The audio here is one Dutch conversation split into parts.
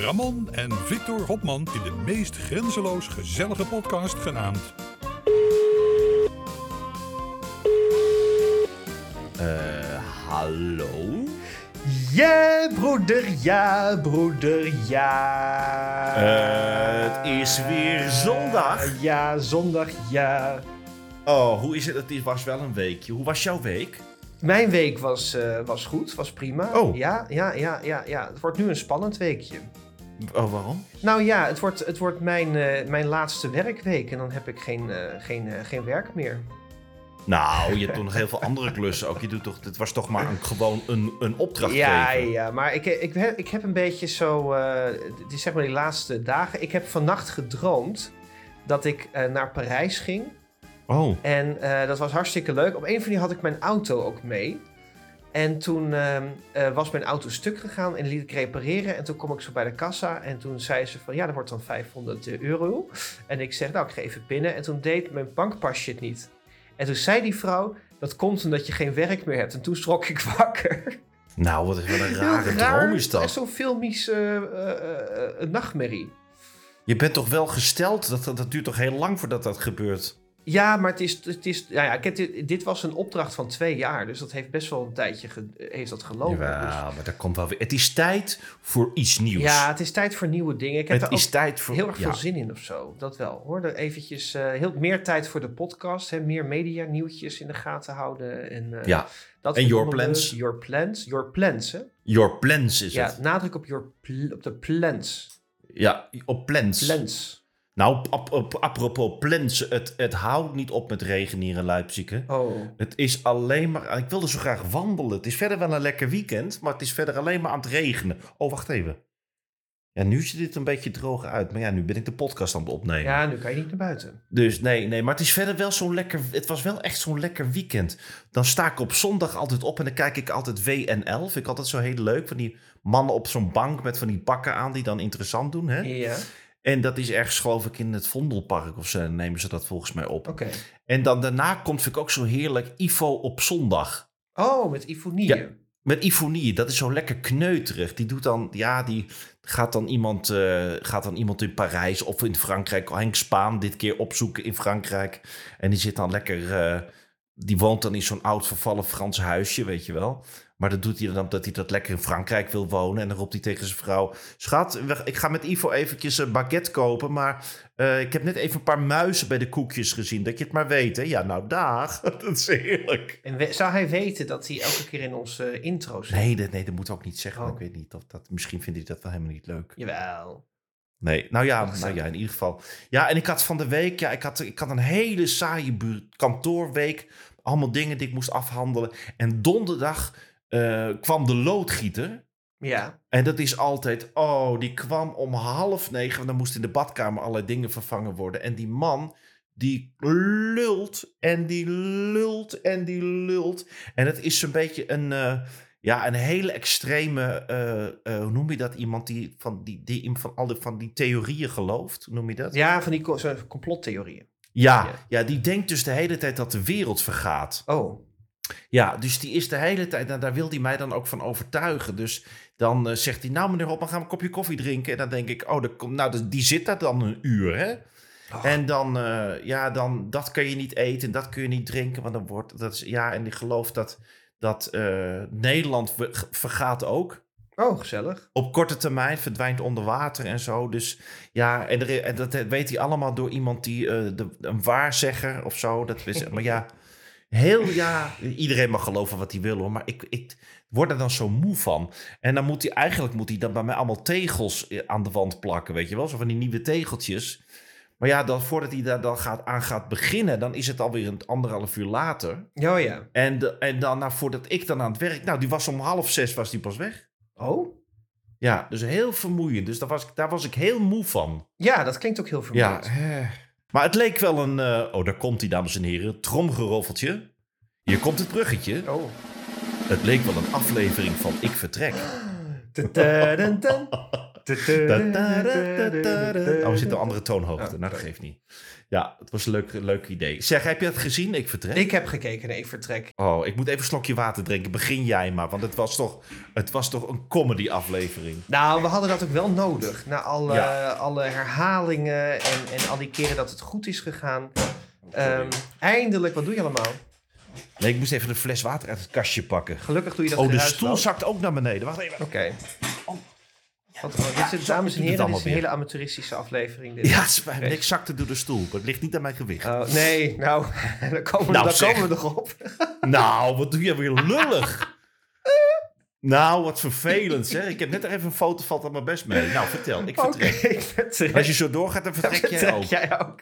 Ramon en Victor Hopman in de meest grenzeloos gezellige podcast genaamd Eh, hallo? Ja, broeder, ja, broeder, ja. Het is weer zondag. Ja, zondag, ja. Oh, hoe is het? Het was wel een weekje. Hoe was jouw week? Mijn week was, eh, was goed, was prima. Oh. Ja, ja, ja, ja, ja. Het wordt nu een spannend weekje. Oh, waarom? Nou ja, het wordt, het wordt mijn, eh, mijn laatste werkweek en dan heb ik geen, eh, geen, eh, geen werk meer. Nou, je hebt toch nog heel veel andere klussen ook. Je doet toch, dit was toch maar een, gewoon een, een opdracht Ja, geven. ja, maar ik, ik, heb, ik heb een beetje zo, het is zeg maar die laatste dagen. Ik heb vannacht gedroomd dat ik naar Parijs ging. Oh, En dat was hartstikke leuk. Op een van die had ik mijn auto ook mee. En toen ehm, eh, was mijn auto stuk gegaan en liet ik repareren. En toen kom ik zo bij de kassa en toen zei ze van... ja, dat wordt dan 500 euro. En ik zeg, nou, ik ga even pinnen. En toen deed mijn bankpasje het niet. En toen zei die vrouw, dat komt omdat je geen werk meer hebt. En toen schrok ik wakker. nou, wat, een rare raar. droom is dat. zo'n filmische eh, eh, eh, nachtmerrie. Je bent toch wel gesteld? Dat, dat, dat duurt toch heel lang voordat dat gebeurt? Ja, maar het is, het is ja, ja, ik heb dit, dit was een opdracht van twee jaar. Dus dat heeft best wel een tijdje ge- heeft dat gelopen. Dus- Jawel, maar dat komt wel weer. Het is tijd voor iets nieuws. Ja, het is tijd voor nieuwe dingen. Ik heb het er is ook tijd voor... heel erg ja. veel zin in of zo. Dat wel, hoor. Er eventjes eh, heel, meer tijd voor de podcast. Hè, meer media nieuwtjes in de gaten houden. En, eh, Ja, dat En your plans. leuk. Your plans. Your plans, hè? your plans is Ja, het. nadruk op, your pl- op de plans. Ja, op plans. Plans. Nou, ap- ap- apropos plans. Het, het houdt niet op met regen hier in Leipzig. hè. Oh. Het is alleen maar... Ik wilde zo graag wandelen. Het is verder wel een lekker weekend, maar het is verder alleen maar aan het regenen. Oh, wacht even. Ja, nu ziet het een beetje droog uit. Maar ja, nu ben ik de podcast aan het opnemen. Ja, nu kan je niet naar buiten. Dus nee, nee, maar het is verder wel zo'n lekker. Het was wel echt zo'n lekker weekend. Dan sta ik op zondag altijd op en dan kijk ik altijd WNL. Vind ik altijd zo heel leuk. Van die mannen op zo'n bank met van die pakken aan die dan interessant doen. Hè? Ja, En dat is ergens, geloof ik, in het Vondelpark of zo nemen ze dat volgens mij op. oké. En dan daarna komt, vind ik ook zo heerlijk, Ivo op zondag. Oh, met Ifonie. Ja. Met Ifonie, dat is zo lekker kneuterig. Die doet dan, ja, die gaat dan iemand, eh, gaat dan iemand in Parijs of in Frankrijk, Henk Spaan dit keer opzoeken in Frankrijk. En die zit dan lekker, eh, die woont dan in zo'n oud vervallen Frans huisje, weet je wel. Maar dat doet hij dan omdat hij dat lekker in Frankrijk wil wonen. En dan roept hij tegen zijn vrouw: Schat, ik ga met Ivo eventjes een baguette kopen. Maar eh, ik heb net even een paar muizen bij de koekjes gezien. Dat je het maar weet, hè? Ja, nou, dag. dat is heerlijk. En we- zou hij weten dat hij elke keer in onze intro zit? Nee, dat, nee, dat moet ik ook niet zeggen. Oh. Ik weet niet. Of dat, misschien vindt hij dat wel helemaal niet leuk. Jawel. Nee, nou ja, nou ja, in ieder geval. Ja, en ik had van de week, ja, ik had, ik had een hele saaie kantoorweek. Allemaal dingen die ik moest afhandelen. En donderdag eh, kwam de loodgieter. Ja. En dat is altijd, oh, die kwam om half negen. Want dan moest in de badkamer allerlei dingen vervangen worden. En die man, die lult en die lult en die lult. En het is zo'n beetje een, eh, ja, een hele extreme, eh, hoe noem je dat? Iemand die van die, die van alle van die theorieën gelooft, hoe noem je dat? Ja, van die complottheorieën. Ja, Ja. ja, die denkt dus de hele tijd dat de wereld vergaat. Oh. Ja, dus die is de hele tijd, nou, daar wil hij mij dan ook van overtuigen. Dus dan eh, zegt hij, nou meneer Hopman, gaan we een kopje koffie drinken? En dan denk ik, oh, dat komt- nou, dus die zit daar dan een uur, hè? Och. En dan, eh, ja, dan, dat kun je niet eten en dat kun je niet drinken, want dan wordt, dat is, ja, en die gelooft dat, dat eh, Nederland ver- vergaat ook. Oh, gezellig. Op korte termijn verdwijnt onder water en zo. Dus ja, en, er- en dat weet hij allemaal door iemand die de, een waarzegger of zo. Dat is, maar ja, heel ja, iedereen mag geloven wat hij wil hoor. Maar ik, ik word er dan zo moe van. En dan moet hij eigenlijk moet hij dan bij mij allemaal tegels eh, aan de wand plakken, weet je wel? Zo van die nieuwe tegeltjes. Maar ja, dan, voordat hij daar dan gaat, aan gaat beginnen, dan is het alweer een anderhalf uur later. Oh ja. En, de- en dan, nou, voordat ik dan aan het werk... Nou, die was om half zes was die pas weg. Oh? Ja, dus heel vermoeiend. Dus daar was, ik, daar was ik heel moe van. Ja, dat klinkt ook heel Ja, vermoeiend. eh. Maar het leek wel een... eh, oh, daar komt hij, dames en heren. Tromgeroffeltje. Hier komt het bruggetje. Oh. Het leek wel een aflevering van Ik Vertrek. Oh, we zitten een andere toonhoogte. Nou, dat geeft niet. Ja, het was een leuk, leuk idee. Zeg, heb je het gezien? Ik Vertrek? Ik heb gekeken naar Ik Vertrek. Oh, ik moet even een slokje water drinken. Begin jij maar, want het was toch, het was toch een comedy aflevering. Nou, we hadden dat ook wel nodig. Na alle, Ja. alle herhalingen en, en al die keren dat het goed is gegaan. Ehm, eindelijk, wat doe je allemaal? Nee, ik moest even een fles water uit het kastje pakken. Gelukkig doe je dat Oh, de stoel wel. zakt ook naar beneden. Wacht even. Oké. Wat, oh, dit is, dames en heren, dit is een hele amateuristische aflevering. Dit. Ja, het is niks zakte door de stoel. Maar het ligt niet aan mijn gewicht. Oh, nee, nou, daar komen, we- Nou, daar komen we nog op. Nou, wat doe je weer lullig. Nou, wat vervelend zeg. Ik heb net er even een foto, valt er maar best mee. Nou, vertel. Ik vertrek. ik vertrek. Als je zo doorgaat, dan vertrek jij ook. jij ook.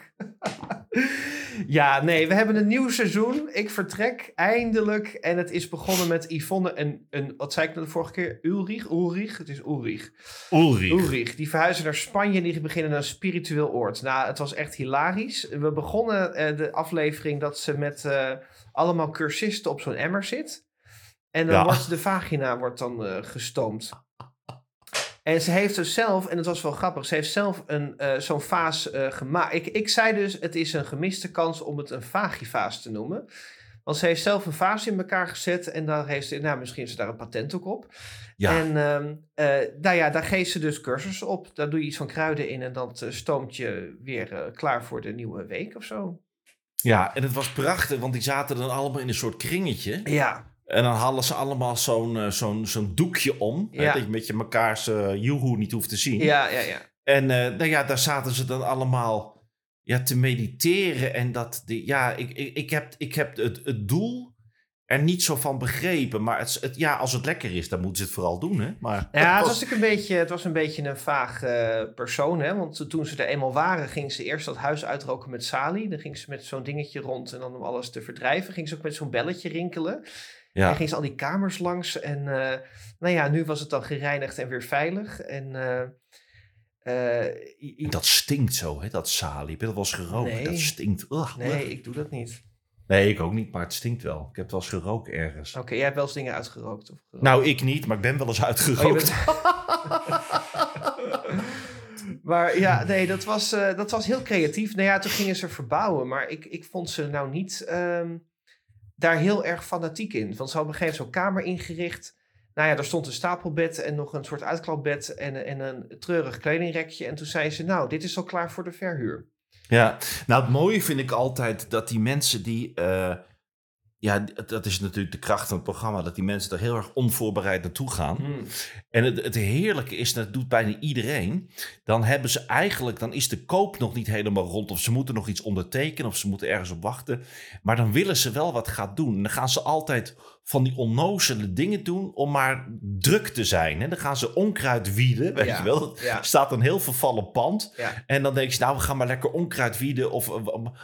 ja, nee, we hebben een nieuw seizoen. Ik vertrek eindelijk. En het is begonnen met Yvonne en, een, wat zei ik nou de vorige keer? Ulrich? Ulrich? Het is Ulrich. Ulrich. Ulrich. Die verhuizen naar Spanje en die beginnen een spiritueel oord. Nou, het was echt hilarisch. We begonnen eh, de aflevering dat ze met eh, allemaal cursisten op zo'n emmer zit. En dan Ja. wordt de vagina wordt dan eh, gestoomd. En ze heeft dus zelf, en het was wel grappig, ze heeft zelf een, eh, zo'n vaas eh, gemaakt. Ik, ik zei dus, het is een gemiste kans om het een vagivaas te noemen. Want ze heeft zelf een vaas in elkaar gezet en daar heeft ze, nou misschien is ze daar een patent ook op. Ja, En ehm, eh, nou ja, daar geeft ze dus cursussen op. Daar doe je iets van kruiden in en dat eh, stoomt je weer klaar voor de nieuwe week of zo. ja, en het was prachtig, want die zaten dan allemaal in een soort kringetje. Ja, En dan hadden ze allemaal zo'n eh, zo'n zo'n doekje om. hè, dat je met je mekaars uh, joehoe niet hoeft te zien. ja, ja, ja. En eh, nou ja, daar zaten ze dan allemaal ja, te mediteren. En dat, die, ja, ik, ik, ik heb, ik heb het, het doel er niet zo van begrepen. Maar het, het, ja, als het lekker is, dan moeten ze het vooral doen. Hè? Maar Ja, het was natuurlijk een beetje, het was een, beetje een vaag eh, persoon. Hè? Want toen ze er eenmaal waren, ging ze eerst dat huis uitroken met Sali. Dan ging ze met zo'n dingetje rond en dan om alles te verdrijven. Ging ze ook met zo'n belletje rinkelen. En ja, ging ze al die kamers langs. En eh, nou ja, nu was het dan gereinigd en weer veilig. En eh, eh, dat stinkt zo, hè, dat salie. Heb je dat wel eens geroken? Nee. Dat stinkt. Ugh, nee, ugh. ik doe dat niet. Nee, ik ook niet, maar het stinkt wel. Ik heb het wel eens geroken ergens. Oké, jij hebt wel eens dingen uitgerookt? Of gerookt? Nou, ik niet, maar ik ben wel eens Oh, uitgerookt. maar ja, nee, dat was, eh, dat was heel creatief. Nou ja, toen gingen ze verbouwen. Maar ik, ik vond ze nou niet ehm, daar heel erg fanatiek in. Want ze hadden op een gegeven moment zo'n kamer ingericht. Nou ja, daar stond een stapelbed en nog een soort uitklapbed en, en een treurig kledingrekje. En toen zei ze, nou, dit is al klaar voor de verhuur. Ja, nou het mooie vind ik altijd dat die mensen die... eh, ja, dat is natuurlijk de kracht van het programma... dat die mensen er heel erg onvoorbereid naartoe gaan. Hmm. En het, het heerlijke is, dat doet bijna iedereen... dan hebben ze eigenlijk... dan is de koop nog niet helemaal rond... of ze moeten nog iets ondertekenen... of ze moeten ergens op wachten. Maar dan willen ze wel wat gaan doen. En dan gaan ze altijd van die onnozele dingen doen... om maar druk te zijn. Hè? Dan gaan ze onkruid wieden, weet Ja, je wel. ja. Er staat een heel vervallen pand... Ja. En dan denk je, nou, we gaan maar lekker onkruid wieden. Of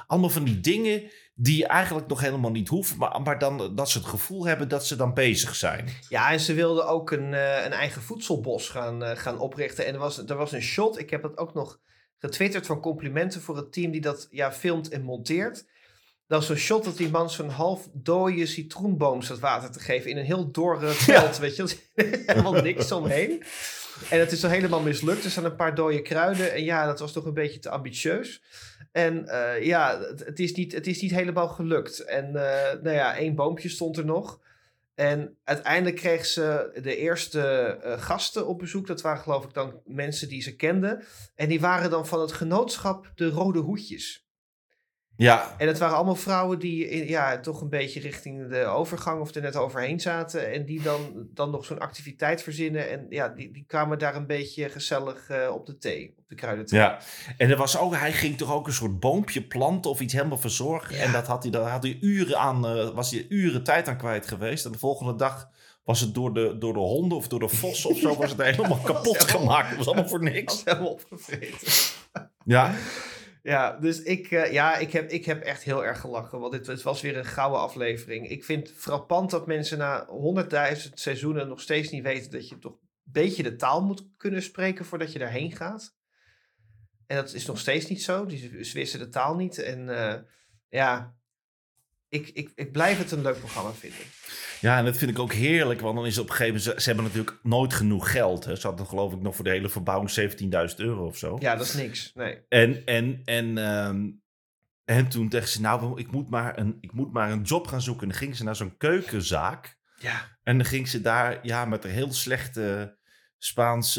allemaal van die dingen die je eigenlijk nog helemaal niet hoeft. Maar, maar dan dat ze het gevoel hebben dat ze dan bezig zijn. Ja, en ze wilden ook een, eh, een eigen voedselbos gaan, eh, gaan oprichten. En er was, er was een shot, ik heb dat ook nog getwitterd van complimenten voor het team die dat ja, filmt en monteert. Dat is een shot dat die man zo'n half dode citroenboom staat water te geven in een heel dorre veld, weet je. Helemaal niks omheen. En het is dan helemaal mislukt. Er staan een paar dode kruiden. En ja, dat was toch een beetje te ambitieus. En eh, ja, het, is niet, het is niet helemaal gelukt. En eh, nou ja, één boompje stond er nog. En uiteindelijk kreeg ze de eerste eh, gasten op bezoek. Dat waren geloof ik dan mensen die ze kenden. En die waren dan van het genootschap De Rode Hoedjes. Ja, En het waren allemaal vrouwen die in- ja, toch een beetje richting de overgang of er net overheen zaten. En die dan, dan nog zo'n activiteit verzinnen. En ja, die, die kwamen daar een beetje gezellig eh, op de thee, op de kruidenthee. ja. En er was ook, hij ging toch ook een soort boompje planten of iets helemaal verzorgen. Ja. En dat had hij, daar had hij uren aan, eh, was hij uren tijd aan kwijt geweest. En de volgende dag was het door de, door de honden of door de vossen of zo, was het helemaal kapot gemaakt. Het was allemaal voor Dat niks. helemaal opgevreten. Ja, Ja, dus ik, eh, ja, ik, heb, ik heb echt heel erg gelachen. Want dit, het was weer een gouden aflevering. Ik vind het frappant dat mensen na 100.000 seizoenen nog steeds niet weten dat je toch beetje de taal moet kunnen spreken voordat je daarheen gaat. En dat is nog steeds niet zo. Die, ze wisten de taal niet. En uh, ja, ik, ik, ik blijf het een leuk programma vinden. Ja, en dat vind ik ook heerlijk, want dan is het op een gegeven moment... Ze hebben natuurlijk nooit genoeg geld. Hè. Ze hadden geloof ik nog voor de hele verbouwing 17.000 euro of zo. Ja, dat is niks, nee. En, en, en, um, en toen dacht ze, nou, ik moet, maar een, ik moet maar een job gaan zoeken. En dan ging ze naar zo'n keukenzaak. Ja. En dan ging ze daar, ja, met een heel slechte Spaans...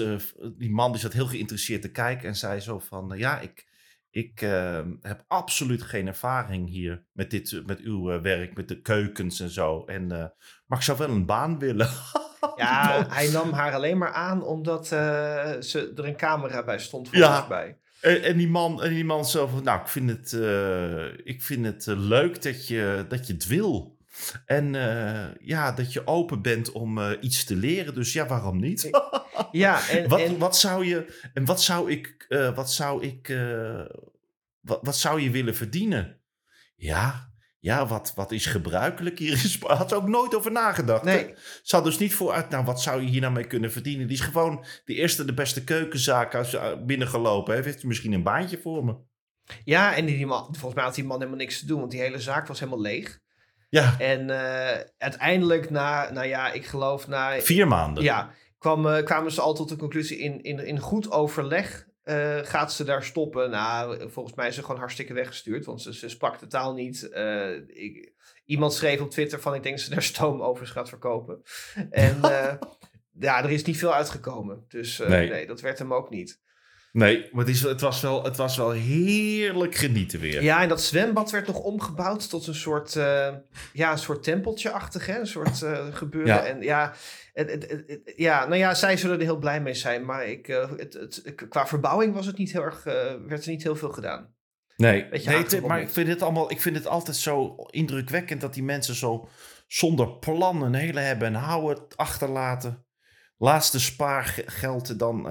die man die zat heel geïnteresseerd te kijken en zei zo van... ja, ik ik uh, heb absoluut geen ervaring hier met, dit, met uw uh, werk, met de keukens en zo. En, uh, maar ik zou wel een baan willen. ja, hij nam haar alleen maar aan omdat eh, ze, er een camera bij stond. Ja, bij. En, en, die man, en die man van, nou, ik vind het, ik vind het leuk dat je, dat je het wil. En ja, dat je open bent om iets te leren. Dus ja, waarom niet? Ja, en wat, en wat zou je en wat zou ik, uh, wat zou ik, wat, wat zou je willen verdienen? Ja, ja, wat, wat is gebruikelijk hier in Spanje? Had ze ook nooit over nagedacht. Nee. Ze had dus niet vooruit, nou, wat zou je hier nou mee kunnen verdienen? Die is gewoon de eerste, de beste keukenzaak als ze binnengelopen heeft. Heeft misschien een baantje voor me? Ja, en die man, volgens mij had die man helemaal niks te doen, want die hele zaak was helemaal leeg. Ja. En uh, uiteindelijk na, nou ja, ik geloof na... Vier maanden. Ja, kwam, uh, kwamen ze al tot de conclusie in, in, in goed overleg uh, gaat ze daar stoppen. Nou, volgens mij is ze gewoon hartstikke weggestuurd, want ze, ze sprak de taal niet. Uh, ik, iemand schreef op Twitter van ik denk dat ze daar stoomovers gaat verkopen. En ja, er is niet veel uitgekomen. Dus nee. nee, dat werd hem ook niet. Nee, maar het, is, het, was wel, het was wel heerlijk genieten weer. Ja, en dat zwembad werd nog omgebouwd tot een soort, uh, ja, een soort tempeltje-achtig, hè? Een soort uh, gebeuren. Ja. En ja, het, het, het, ja, nou ja, zij zullen er heel blij mee zijn. Maar ik, uh, het, qua verbouwing was het niet heel erg, werd er niet heel veel gedaan. Nee, nee maar ik vind, het allemaal, ik vind het altijd zo indrukwekkend dat die mensen zo zonder plan een hele hebben en houden achterlaten. Laatste spaargeld dan,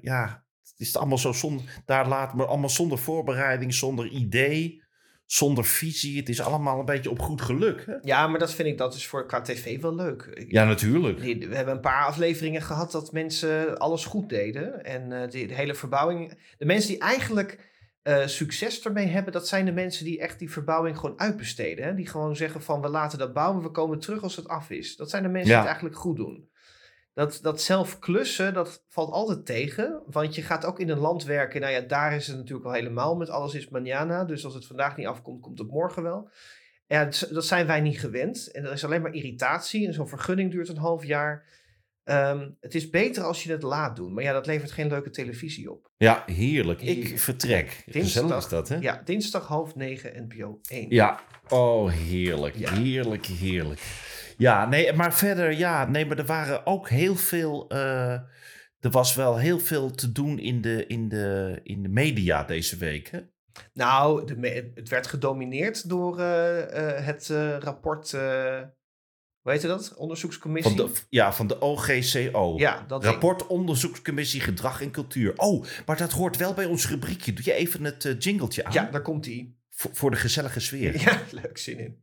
ja, is allemaal zo zonder, daar laat me allemaal zonder voorbereiding, zonder idee, zonder visie. Het is allemaal een beetje op goed geluk. Hè? Ja, maar dat vind ik dat is voor KTV wel leuk. Ja, natuurlijk. We hebben een paar afleveringen gehad dat mensen alles goed deden. En uh, de, de, hele verbouwing. De mensen die eigenlijk uh, succes ermee hebben, dat zijn de mensen die echt die verbouwing gewoon uitbesteden. Hè? Die gewoon zeggen van we laten dat bouwen, we komen terug als het af is. Dat zijn de mensen ja. die het eigenlijk goed doen. Dat, dat zelf klussen, dat valt altijd tegen. Want je gaat ook in een land werken. Nou ja, daar is het natuurlijk al helemaal met alles is manana. Dus als het vandaag niet afkomt, komt het morgen wel. Ja, dat zijn wij niet gewend. En er is alleen maar irritatie. En zo'n vergunning duurt een half jaar. Um, het is beter als je het laat doen. Maar ja, dat levert geen leuke televisie op. Ja, heerlijk. Ik vertrek. Dinsdag is dat, hè? Ja, dinsdag half negen, NPO 1. Ja, oh heerlijk. Ja. Heerlijk, heerlijk. Ja, nee, maar verder, ja, nee, maar er waren ook heel veel. Uh, er was wel heel veel te doen in de, in de, in de media deze week. Hè? Nou, de, het werd gedomineerd door uh, uh, het rapport. hoe heet dat? Onderzoekscommissie? Van de, ja, van de OGCO. Ja, dat rapport. Onderzoekscommissie Gedrag en Cultuur. Oh, maar dat hoort wel bij ons rubriekje. Doe je even het jingletje aan? Ja, daar komt ie. Voor, voor de gezellige sfeer. Ja, leuk zin in.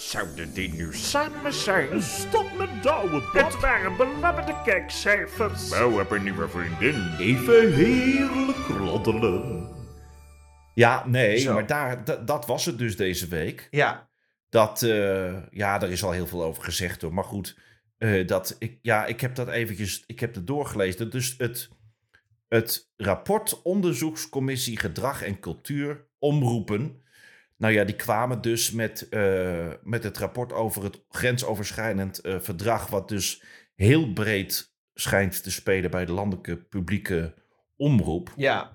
Zouden die nu samen zijn? Stop met douwen, Bob. Het waren belabberde kijkcijfers. Bouw heb een nieuwe vriendin. Even heerlijk roddelen. Ja, nee, Zo. maar daar, dat was het dus deze week. Ja. Dat, uh, ja, daar is al heel veel over gezegd hoor. Maar goed, uh, dat, ik, ja, ik heb dat eventjes, ik heb het doorgelezen. Dus het, het rapport Onderzoekscommissie Gedrag en Cultuur Omroepen nou ja, die kwamen dus met, uh, met het rapport over het grensoverschrijdend uh, verdrag, wat dus heel breed schijnt te spelen bij de landelijke publieke omroep. Ja.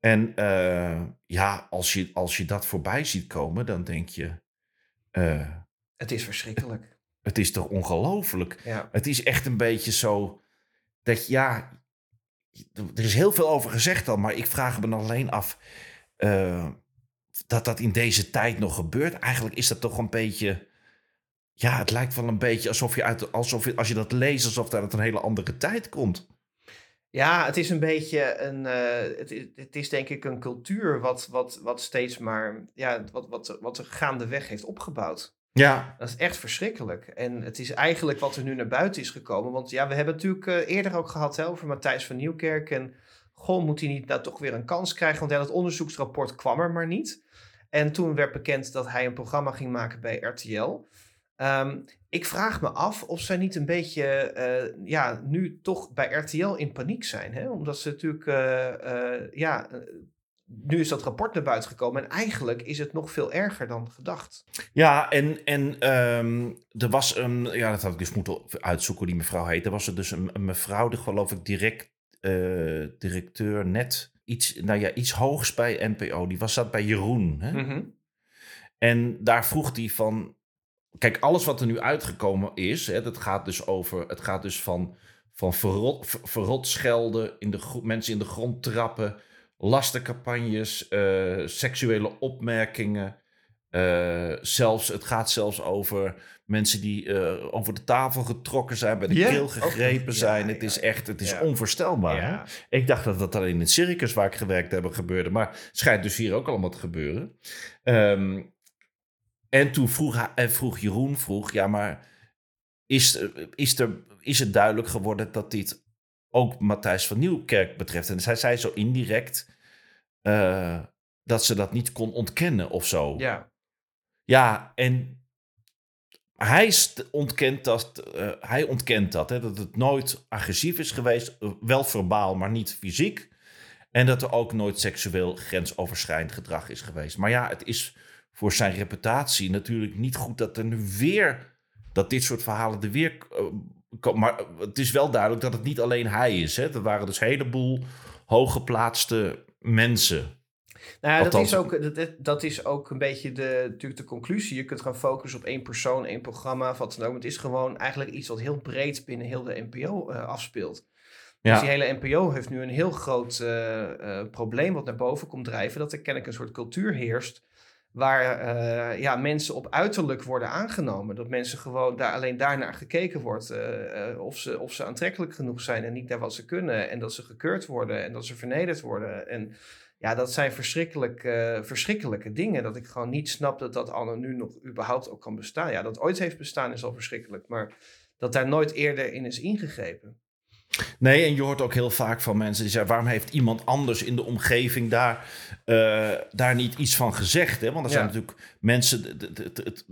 En uh, ja, als je, als je dat voorbij ziet komen, dan denk je. het is verschrikkelijk. Het, het is toch ongelooflijk? Ja. Het is echt een beetje zo dat ja, er is heel veel over gezegd al, maar ik vraag me alleen af dat dat in deze tijd nog gebeurt. Eigenlijk is dat toch een beetje. Ja, het lijkt wel een beetje alsof je, uit, alsof je als je dat leest, alsof dat uit een hele andere tijd komt. Ja, het is een beetje een. Uh, het, is, het is denk ik een cultuur wat, wat, wat steeds maar. Ja, wat, wat, wat er gaandeweg heeft opgebouwd. Ja, Dat is echt verschrikkelijk. En het is eigenlijk wat er nu naar buiten is gekomen. Want ja, we hebben het natuurlijk eh, eerder ook gehad hè, over Matthijs van Nieuwkerk. En goh, moet hij niet nou toch weer een kans krijgen? Want ja, dat onderzoeksrapport kwam er maar niet. En toen werd bekend dat hij een programma ging maken bij RTL. Ehm, ik vraag me af of zij niet een beetje eh, ja, nu toch bij RTL in paniek zijn. Hè? Omdat ze natuurlijk, eh, eh, ja, nu is dat rapport naar buiten gekomen. En eigenlijk is het nog veel erger dan gedacht. ja en, en ehm, er was een, ja, dat had ik dus moeten uitzoeken die mevrouw heet. Er was er dus een, mevrouw, die geloof ik direct directeur net iets, nou ja, iets hoogs bij NPO. Die was zat bij Jeroen. Hè? Mhm. En daar vroeg hij van. Kijk, alles wat er nu uitgekomen is, hè, dat gaat dus over. Het gaat dus van, van verrot, ver- verrot schelden, in de, mensen in de grond trappen, lastencampagnes, eh, seksuele opmerkingen. eh, zelfs, het gaat zelfs over mensen die eh, over de tafel getrokken zijn, bij de keel gegrepen zijn. Ja, het is echt, het is onvoorstelbaar. Ik dacht dat dat alleen in het circus waar ik gewerkt heb gebeurde. Maar het schijnt dus hier ook allemaal te gebeuren. Ehm, en toen vroeg, vroeg Jeroen, vroeg, ja, maar is, er- is, er, is het duidelijk geworden dat dit ook Matthijs van Nieuwkerk betreft? En zij zei zo indirect eh, dat ze dat niet kon ontkennen of zo. Ja. Ja, en hij ontkent dat, eh, hij ontkent dat, hè, dat het nooit agressief is geweest, eh, wel verbaal, maar niet fysiek. En dat er ook nooit seksueel grensoverschrijdend gedrag is geweest. Maar ja, het is voor zijn reputatie natuurlijk niet goed dat er nu weer, dat dit soort verhalen er weer eh, komen. Maar het is wel duidelijk dat het niet alleen hij is. Hè. Er waren dus een heleboel hooggeplaatste mensen. Nou ja, dat is, ook, dat- dat, is ook een beetje de, natuurlijk de conclusie. Je kunt gaan focussen op één persoon, één programma, of wat dan ook. Het is gewoon eigenlijk iets wat heel breed binnen heel de NPO eh, afspeelt. Ja. Dus die hele NPO heeft nu een heel groot eh, eh, probleem wat naar boven komt drijven. Dat er kennelijk een soort cultuur heerst. Waar ja, mensen op uiterlijk worden aangenomen. Dat mensen gewoon daar, alleen daarnaar gekeken wordt. of, ze, of ze aantrekkelijk genoeg zijn en niet naar wat ze kunnen. En dat ze gekeurd worden en dat ze vernederd worden. En ja, dat zijn verschrikkelijk, eh, verschrikkelijke dingen. Dat ik gewoon niet snap dat dat anno nu nog überhaupt ook kan bestaan. Ja, dat ooit heeft bestaan is al verschrikkelijk. Maar dat daar nooit eerder in is ingegrepen. Nee, en je hoort ook heel vaak van mensen die zeggen: waarom heeft iemand anders in de omgeving daar, eh, daar niet iets van gezegd? Hè? Want er zijn Ja. natuurlijk mensen,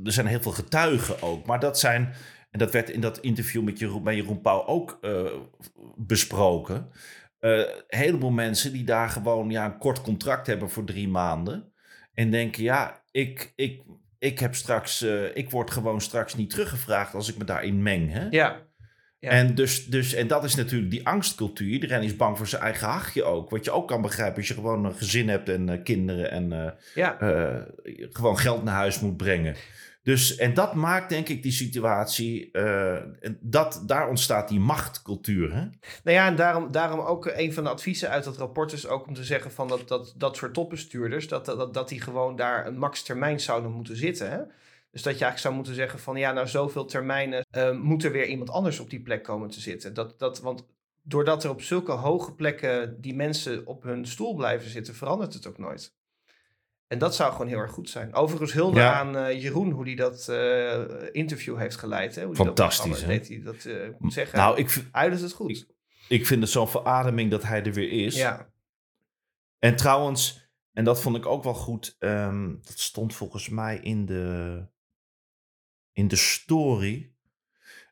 er zijn heel veel getuigen ook. Maar dat zijn, en dat werd in dat interview met Jeroen, bij Jeroen Pauw ook eh, besproken. Eh, een heleboel mensen die daar gewoon ja, een kort contract hebben voor drie maanden. En denken: ja, ik, ik, ik heb straks, eh, ik word gewoon straks niet teruggevraagd als ik me daarin meng. Hè? Ja, Ja. En, dus, dus, en dat is natuurlijk die angstcultuur. Iedereen is bang voor zijn eigen hachje ook. Wat je ook kan begrijpen als je gewoon een gezin hebt en eh, kinderen en ja. gewoon geld naar huis moet brengen. Dus, en dat maakt denk ik die situatie, eh, dat, daar ontstaat die machtcultuur. Hè? Nou ja, en daarom, daarom ook een van de adviezen uit dat rapport is ook om te zeggen van dat, dat, dat soort topbestuurders, dat, dat, dat die gewoon daar een max termijn zouden moeten zitten. Hè? Dus dat je eigenlijk zou moeten zeggen van ja, nou zoveel termijnen eh, moet er weer iemand anders op die plek komen te zitten. Dat, dat, want doordat er op zulke hoge plekken die mensen op hun stoel blijven zitten, verandert het ook nooit. En dat zou gewoon heel erg goed zijn. Overigens hulde Ja. aan eh, Jeroen hoe hij dat eh, interview heeft geleid. Hè? Hoe dat Fantastisch, deed. Hij dat, eh, ik moet zeggen, Nou, ik, hij doet het goed. ik vind het zo'n verademing dat hij er weer is. Ja. En trouwens, en dat vond ik ook wel goed, ehm, dat stond volgens mij in de, in de story.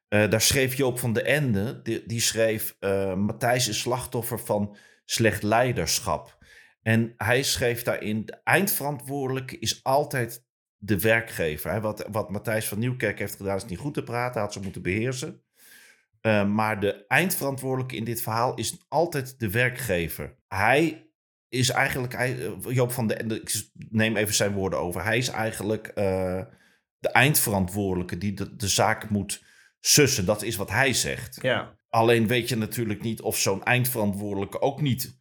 Daar schreef Joop van de Ende, die, die schreef: Matthijs is slachtoffer van slecht leiderschap. En hij schreef daarin: de eindverantwoordelijke is altijd de werkgever. Hè? Wat, wat Matthijs van Nieuwkerk heeft gedaan, is niet goed te praten, had ze moeten beheersen. Eh, maar de eindverantwoordelijke in dit verhaal is altijd de werkgever. Hij is eigenlijk, hij- eh, Joop van de Ende, ik neem even zijn woorden over. Hij is eigenlijk eh, de eindverantwoordelijke die de, de zaak moet sussen. Dat is wat hij zegt. Ja. Alleen weet je natuurlijk niet of zo'n eindverantwoordelijke ook niet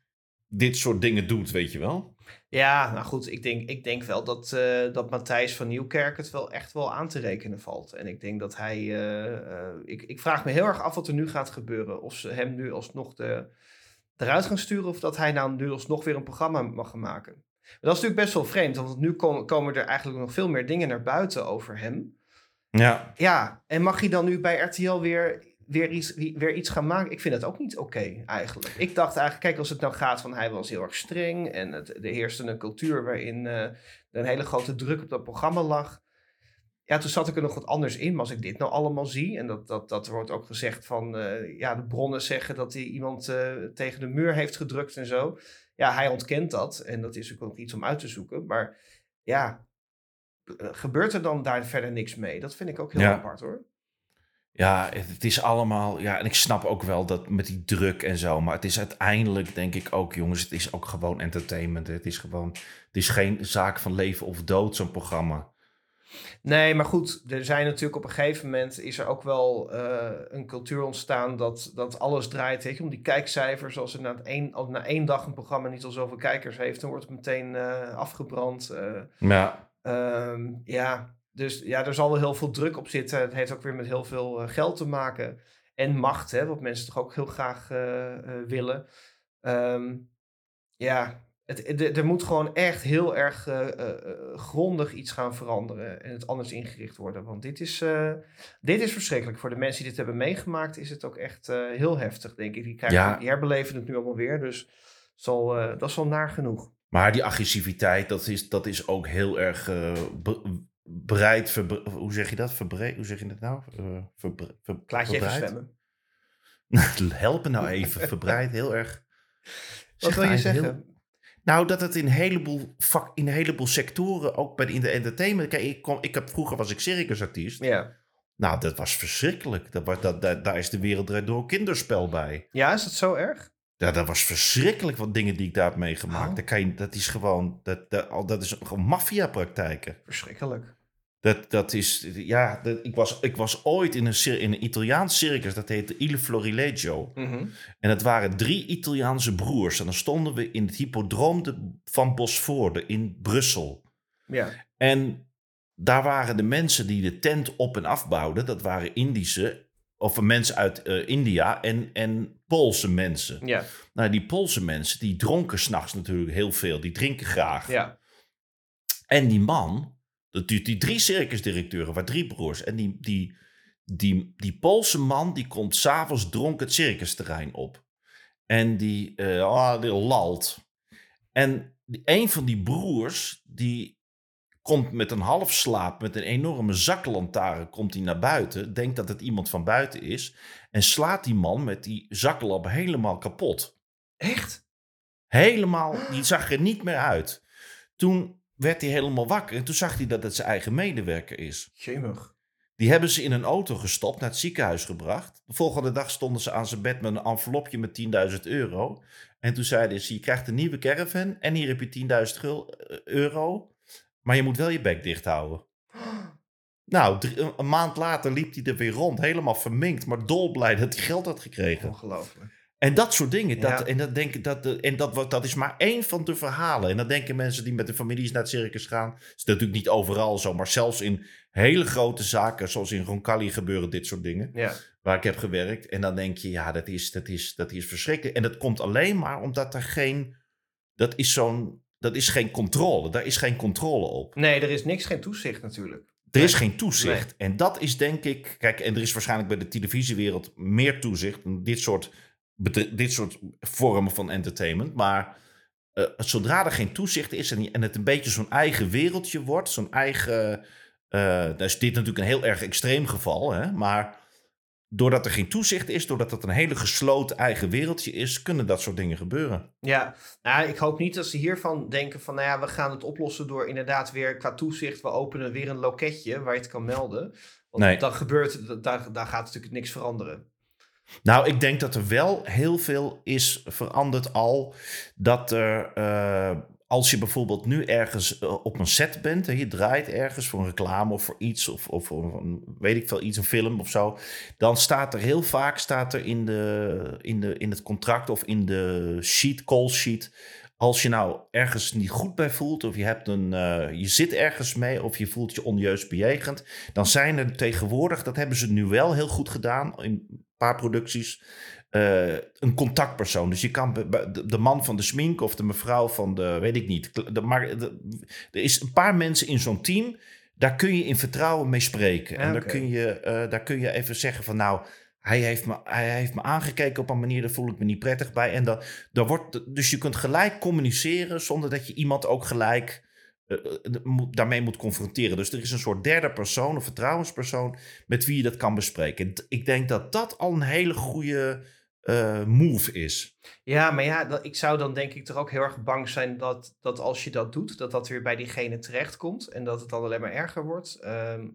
dit soort dingen doet, weet je wel? Ja, nou goed, ik denk, ik denk wel dat, eh, dat Matthijs van Nieuwkerk het wel echt wel aan te rekenen valt. En ik denk dat hij. eh, eh, ik, ik vraag me heel erg af wat er nu gaat gebeuren. Of ze hem nu alsnog de, eruit gaan sturen, of dat hij nou nu alsnog weer een programma mag gaan maken. Maar dat is natuurlijk best wel vreemd, want nu komen, komen er eigenlijk nog veel meer dingen naar buiten over hem. Ja, Ja, en mag hij dan nu bij RTL weer, weer, iets, weer iets gaan maken? Ik vind dat ook niet oké, eigenlijk. Ik dacht eigenlijk, kijk, als het nou gaat van hij was heel erg streng... en het, er heerste een cultuur waarin er een hele grote druk op dat programma lag... Ja, toen zat ik er nog wat anders in. Maar als ik dit nou allemaal zie... en dat, dat, dat wordt ook gezegd van... eh, ja, de bronnen zeggen dat hij iemand eh, tegen de muur heeft gedrukt en zo. Ja, hij ontkent dat. En dat is ook nog iets om uit te zoeken. Maar ja, gebeurt er dan daar verder niks mee? Dat vind ik ook heel Ja. apart, hoor. Ja, het is allemaal... Ja, en ik snap ook wel dat met die druk en zo. Maar het is uiteindelijk, denk ik ook, jongens... het is ook gewoon entertainment. hè. Het is gewoon... Het is geen zaak van leven of dood, zo'n programma. Nee, maar goed, er zijn natuurlijk op een gegeven moment is er ook wel eh, een cultuur ontstaan dat, dat alles draait je, om die kijkcijfers. Als er na, één, als na één dag een programma niet al zoveel kijkers heeft, dan wordt het meteen eh, afgebrand. eh. Ja, Ehm, ja, dus ja, er zal wel heel veel druk op zitten. Het heeft ook weer met heel veel eh, geld te maken. En macht, hè, wat mensen toch ook heel graag eh, eh, willen. Ehm, ja, het, er moet gewoon echt heel erg grondig iets gaan veranderen. En het anders ingericht worden. Want dit is, dit is verschrikkelijk. Voor de mensen die dit hebben meegemaakt is het ook echt heel heftig, denk ik. Die, krijgen, Ja. die herbeleven het nu allemaal weer. Dus zal, dat is wel naar genoeg. maar die agressiviteit, dat is, dat is ook heel erg be- verbre- hoe zeg je dat? Verbreid? Hoe zeg je dat nou? Eh, verbre- ver- je even verbreid? zwemmen. Help me nou even. Verbreid, heel erg... Wat wil je zeggen? heel- Nou, dat het in een heleboel, vak, in een heleboel sectoren, ook bij de, in de entertainment... Kijk, ik, kom, ik heb, vroeger was ik circusartiest. Ja. Nou, dat was verschrikkelijk. Dat, was- dat, dat, daar is de wereld door kinderspel bij. ja, is dat zo erg? Ja, dat was verschrikkelijk wat dingen die ik daar heb meegemaakt. Oh. Dat, kan je, dat is gewoon, dat, dat, dat is gewoon maffiapraktijken. Verschrikkelijk. Dat, dat is, ja, dat, ik, was, ik was ooit in een, in een Italiaans circus, dat heette Il Florilegio. En het waren drie Italiaanse broers. En dan stonden we in het hippodroom de, van Bosvoorde in Brussel. Ja. En daar waren de mensen die de tent op en afbouwden. Dat waren Indische, of mensen uit eh, India en, en Poolse mensen. Ja. Nou, die Poolse mensen, die dronken s'nachts natuurlijk heel veel. Die drinken graag. Ja. En die man, dat die, die drie circusdirecteuren, waar drie broers. En die, die, die, die Poolse man, die komt s'avonds dronken het circusterrein op. En die, eh ah, die lalt. En die, een van die broers, die komt met een half slaap, met een enorme zaklantaarn, komt hij naar buiten. Denkt dat het iemand van buiten is. En slaat die man met die zaklamp helemaal kapot. Echt? Helemaal, die zag er niet meer uit. Toen werd hij helemaal wakker en toen zag hij dat het zijn eigen medewerker is. Jemig. Die hebben ze in een auto gestopt, naar het ziekenhuis gebracht. De volgende dag stonden ze aan zijn bed met een envelopje met 10.000 euro. En toen zeiden ze, je krijgt een nieuwe caravan en hier heb je 10.000 gul- eh, euro. Maar je moet wel je bek dicht houden. Nou, drie- een maand later liep hij er weer rond, helemaal verminkt, maar dolblij dat hij geld had gekregen. Ongelooflijk. En dat soort dingen. Dat, Ja. En, dat, denk dat, en dat, dat is maar één van de verhalen. En dan denken mensen die met de families naar het circus gaan. Is natuurlijk niet overal zo, maar zelfs in hele grote zaken, zoals in Roncalli gebeuren dit soort dingen. Ja. Waar ik heb gewerkt. En dan denk je, ja, dat is, dat is, dat is verschrikkelijk. En dat komt alleen maar omdat er geen. Dat is zo'n. Dat is geen controle. Daar is geen controle op. Nee, er is niks, geen toezicht natuurlijk. Er is geen toezicht. En dat is denk ik. Kijk, en er is waarschijnlijk bij de televisiewereld meer toezicht. Dit soort, dit soort vormen van entertainment. Maar eh, zodra er geen toezicht is en, en het een beetje zo'n eigen wereldje wordt. Zo'n eigen. dan is dit natuurlijk een heel erg extreem geval. Hè? Maar doordat er geen toezicht is, doordat het een hele gesloten eigen wereldje is, kunnen dat soort dingen gebeuren. Ja, nou, ik hoop niet dat ze hiervan denken van, nou ja, we gaan het oplossen door inderdaad weer qua toezicht, we openen weer een loketje waar je het kan melden. Want Nee. dan gebeurt, daar, daar gaat natuurlijk niks veranderen. Nou, ik denk dat er wel heel veel is veranderd al. Dat er, eh, als je bijvoorbeeld nu ergens eh, op een set bent, en je draait ergens voor een reclame of voor iets, of, of voor een, weet ik veel, iets, een film of zo, dan staat er heel vaak staat er in, de, in, de, in het contract of in de sheet, call sheet. Als je nou ergens niet goed bij voelt, of je, hebt een, eh, je zit ergens mee, of je voelt je onjuist bejegend, dan zijn er tegenwoordig, dat hebben ze nu wel heel goed gedaan in paar producties, eh, een contactpersoon. Dus je kan de, man van de smink of de mevrouw van de, weet ik niet. De, maar de- er is een paar mensen in zo'n team daar kun je in vertrouwen mee spreken. En daar, oké. kun je, eh, daar kun je even zeggen van nou, hij heeft, me, hij heeft me aangekeken op een manier, daar voel ik me niet prettig bij. En dan, dan wordt, dus je kunt gelijk communiceren zonder dat je iemand ook gelijk daarmee moet confronteren. Dus er is een soort derde persoon, een vertrouwenspersoon, met wie je dat kan bespreken. Ik denk dat dat al een hele goede eh, move is. Ja, maar ja, ik zou dan denk ik toch ook heel erg bang zijn dat, dat als je dat doet, dat dat weer bij diegene terechtkomt en dat het dan alleen maar erger wordt. Ehm,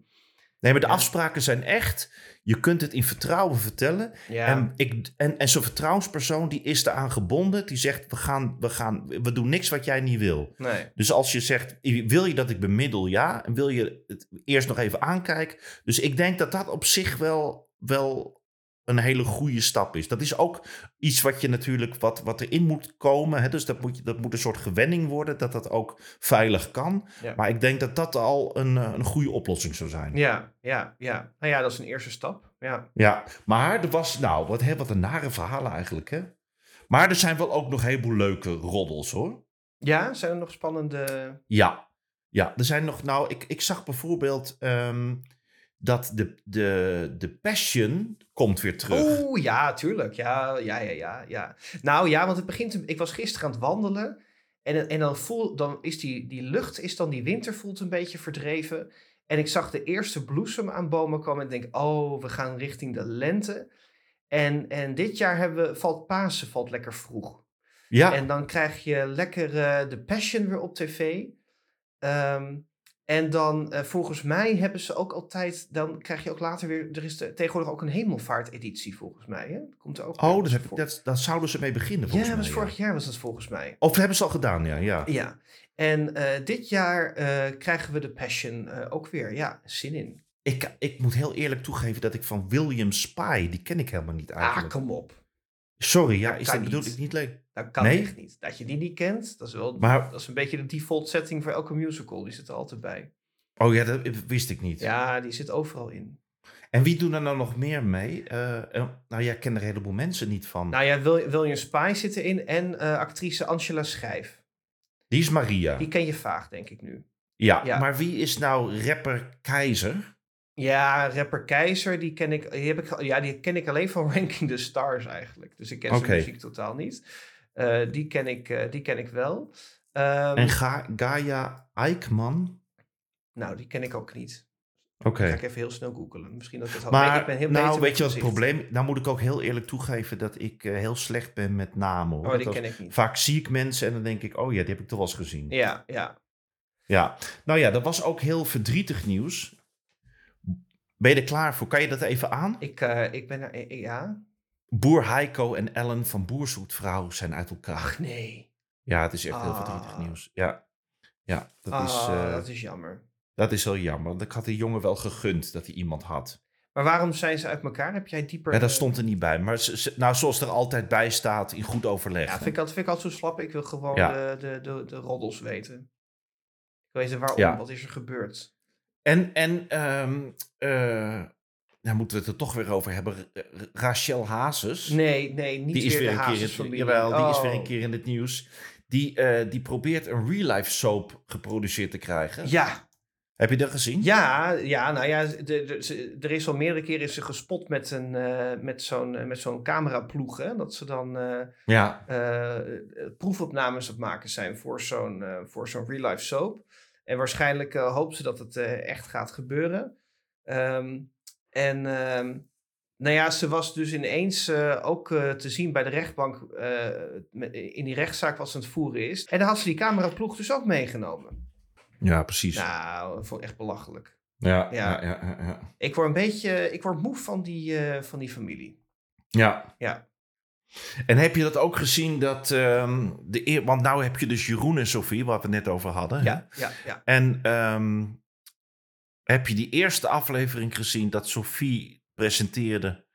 Nee, maar de Ja. afspraken zijn echt. Je kunt het in vertrouwen vertellen. ja, En, ik, en, en zo'n vertrouwenspersoon die is eraan gebonden. Die zegt, we, gaan, we, gaan, we doen niks wat jij niet wil. nee. Dus als je zegt, wil je dat ik bemiddel? Ja. En wil je het eerst nog even aankijken? Dus ik denk dat dat op zich wel, wel een hele goede stap is. Dat is ook iets wat je natuurlijk, wat, wat erin moet komen. Hè? Dus dat moet, je- dat moet een soort gewenning worden, dat dat ook veilig kan. Ja. Maar ik denk dat dat al een, eh, een goede oplossing zou zijn. Ja, ja, ja. Nou ja, dat is een eerste stap. Ja. Ja, maar er was, nou, wat, hè, wat een nare verhalen eigenlijk, hè? Maar er zijn wel ook nog een heleboel leuke roddels, hoor. ja, zijn er nog spannende... Ja, ja, er zijn nog, nou, ik, ik zag bijvoorbeeld ehm, dat de, de, de Passion komt weer terug. Oeh, ja, tuurlijk. Ja, ja, ja, ja, ja. Nou ja, want het begint... Ik was gisteren aan het wandelen. En, en dan, voel, dan is die, die lucht, is dan die winter voelt een beetje verdreven. En ik zag de eerste bloesem aan bomen komen. En denk, oh, we gaan richting de lente. En, en dit jaar hebben we, valt Pasen valt lekker vroeg. ja, En dan krijg je lekker eh, de Passion weer op tv. Ehm, en dan, eh, volgens mij hebben ze ook altijd, dan krijg je ook later weer, er is de- tegenwoordig ook een hemelvaarteditie volgens mij. Hè? Komt er ook oh, weer dat, heb daar zouden ze mee beginnen, Ja, volgens was mij. vorig jaar was dat volgens mij. Of hebben ze al gedaan, ja. ja. Ja, en eh, dit jaar eh, krijgen we de Passion ook weer. Ja, zin in. Ik, ik moet heel eerlijk toegeven dat ik van William Spy, die ken ik helemaal niet Ah, eigenlijk. kom op. Sorry, ja, Dat is dat bedoel ik niet leuk. Dat kan Nee? echt niet. Dat je die niet kent, dat is wel, Maar- dat is een beetje de default setting voor elke musical. Die zit er altijd bij. Oh ja, dat wist ik niet. Ja, die zit overal in. En wie doen er nou nog meer mee? Eh, nou ja, ik ken er een heleboel mensen niet van. Nou ja, Wil- William Spy zit erin en eh, actrice Angela Schijf. die is Maria. Die ken je vaag, denk ik nu. Ja, Ja. maar wie is nou rapper Keizer? Ja, rapper Keizer, die ken ik, die heb ik, ja, die ken ik alleen van Ranking the Stars eigenlijk. Dus ik ken zijn muziek totaal niet. Eh, die, ken ik, eh, die ken ik wel. Ehm, En Ga Gaia Eikman? nou, die ken ik ook niet. Oké. Ga ik even heel snel googelen. Misschien dat ik het had. Maar nee, ik ben heel nou, weet je wat het probleem... Nou moet ik ook heel eerlijk toegeven dat ik eh, heel slecht ben met namen. Hoor. Oh, die Dat ken ik niet. Vaak zie ik mensen en dan denk ik, oh ja, die heb ik toch wel eens gezien. Ja, ja. Ja, nou ja, dat was ook heel verdrietig nieuws. Ben je er klaar voor? Kan je dat even aan? Ik, ik ben er, ja. Boer Heiko en Ellen van Boerzoetvrouw zijn uit elkaar. Nee. Ja, het is echt heel Ah. verdrietig nieuws. Ja, ja dat, Ah, is, eh, dat is jammer. dat is heel jammer. Want ik had die jongen wel gegund dat hij iemand had. Maar waarom zijn ze uit elkaar? Heb jij dieper... Ja, dat eh, stond er niet bij. Maar ze- ze- nou, zoals er altijd bij staat, in goed overleg. Ja, vind ik, altijd, vind ik altijd zo slap. Ik wil gewoon Ja. de, de, de, de roddels weten. Ik wil weten waarom, Ja. wat is er gebeurd. En, en ehm eh, nou moeten we het er toch weer over hebben. Ra- Rachel Hazes. Nee, nee, niet die is weer, een keer in, jawel, die is weer Oh. een keer in het nieuws. Die, eh, die probeert een real-life soap geproduceerd te krijgen. Ja, Heb je dat gezien? ja, ja, nou ja, er is al meerdere keren is ze gespot met, een, eh, met zo'n eh, met zo'n cameraploeg. Hè? Dat ze dan Ja. proefopnames op maken zijn voor zo'n voor zo'n real-life soap. En waarschijnlijk hoopt ze dat het echt gaat gebeuren. Ehm, en ehm, nou ja, ze was dus ineens eh, ook eh, te zien bij de rechtbank. eh, in die rechtszaak wat ze aan het voeren is. En daar had ze die cameraploeg dus ook meegenomen. ja, precies. Nou, dat vond ik echt belachelijk. ja, ja. ja, ja. Ik word een beetje, ik word moe van die, van die familie. Ja. Ja. En heb je dat ook gezien dat ehm, de eer, want nou heb je dus Jeroen en Sophie, waar we het net over hadden. hè? Ja, ja, ja. En ehm, heb je die eerste aflevering gezien dat Sophie presenteerde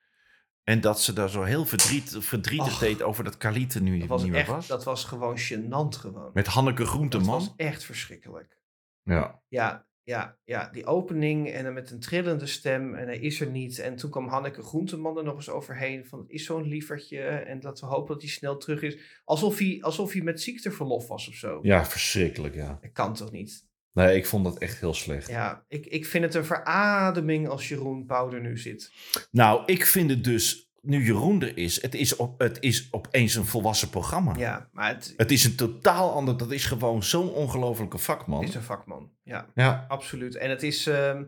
en dat ze daar zo heel verdriet, verdrietig Och. deed over dat Khalid er nu Dat was niet meer echt, was? dat was gewoon gênant gewoon. Met Hanneke dat Groenteman. was echt verschrikkelijk. Ja. Ja, ja, ja, die opening en dan met een trillende stem en hij is er niet. En toen kwam Hanneke Groenteman er nog eens overheen van het is zo'n lievertje en dat we hopen dat hij snel terug is. Alsof hij, alsof hij met ziekteverlof was of zo. ja, verschrikkelijk, ja. Dat kan toch niet? Nee, ik vond dat echt heel slecht. Ja, ik, ik vind het een verademing als Jeroen Pauw er nu zit. Nou, ik vind het dus, nu Jeroen er is, het is, op, het is opeens een volwassen programma. Ja, maar het Het is een totaal ander, dat is gewoon zo'n ongelofelijke vakman. is een vakman. Ja, Ja, absoluut. En het is, ehm,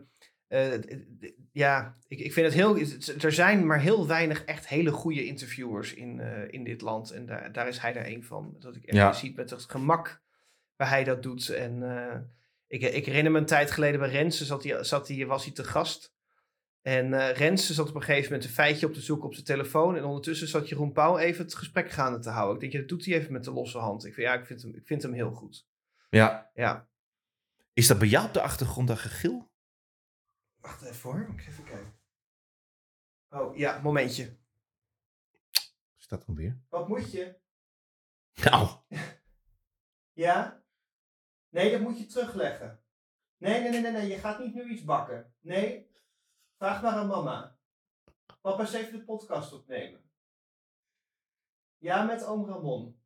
eh, ja, ik, ik vind het heel, het- er zijn maar heel weinig echt hele goede interviewers in, eh, in dit land. En daar, daar is hij er een van. Dat ik echt Ja. ziet met het gemak waar hij dat doet. En eh, ik, ik herinner me een tijd geleden bij Rensen, zat hij, zat hij, was hij te gast. En eh Rensen zat op een gegeven moment een feitje op te zoeken op zijn telefoon. En ondertussen zat Jeroen Pauw even het gesprek gaande te houden. Ik denk, ja, dat doet hij even met de losse hand. Ik vind, ja, ik vind hem, ik vind hem heel goed. ja. Ja. Is dat bij jou op de achtergrond dat gegil? Wacht even hoor, ik even kijken. Oh ja, momentje. Is dat dan weer? Wat moet je? Nou, Ja? Nee, dat moet je terugleggen. Nee, nee, nee, nee, nee, je gaat niet nu iets bakken. Nee, vraag maar aan mama. Papa is even de podcast opnemen. Ja, met oom Ramon.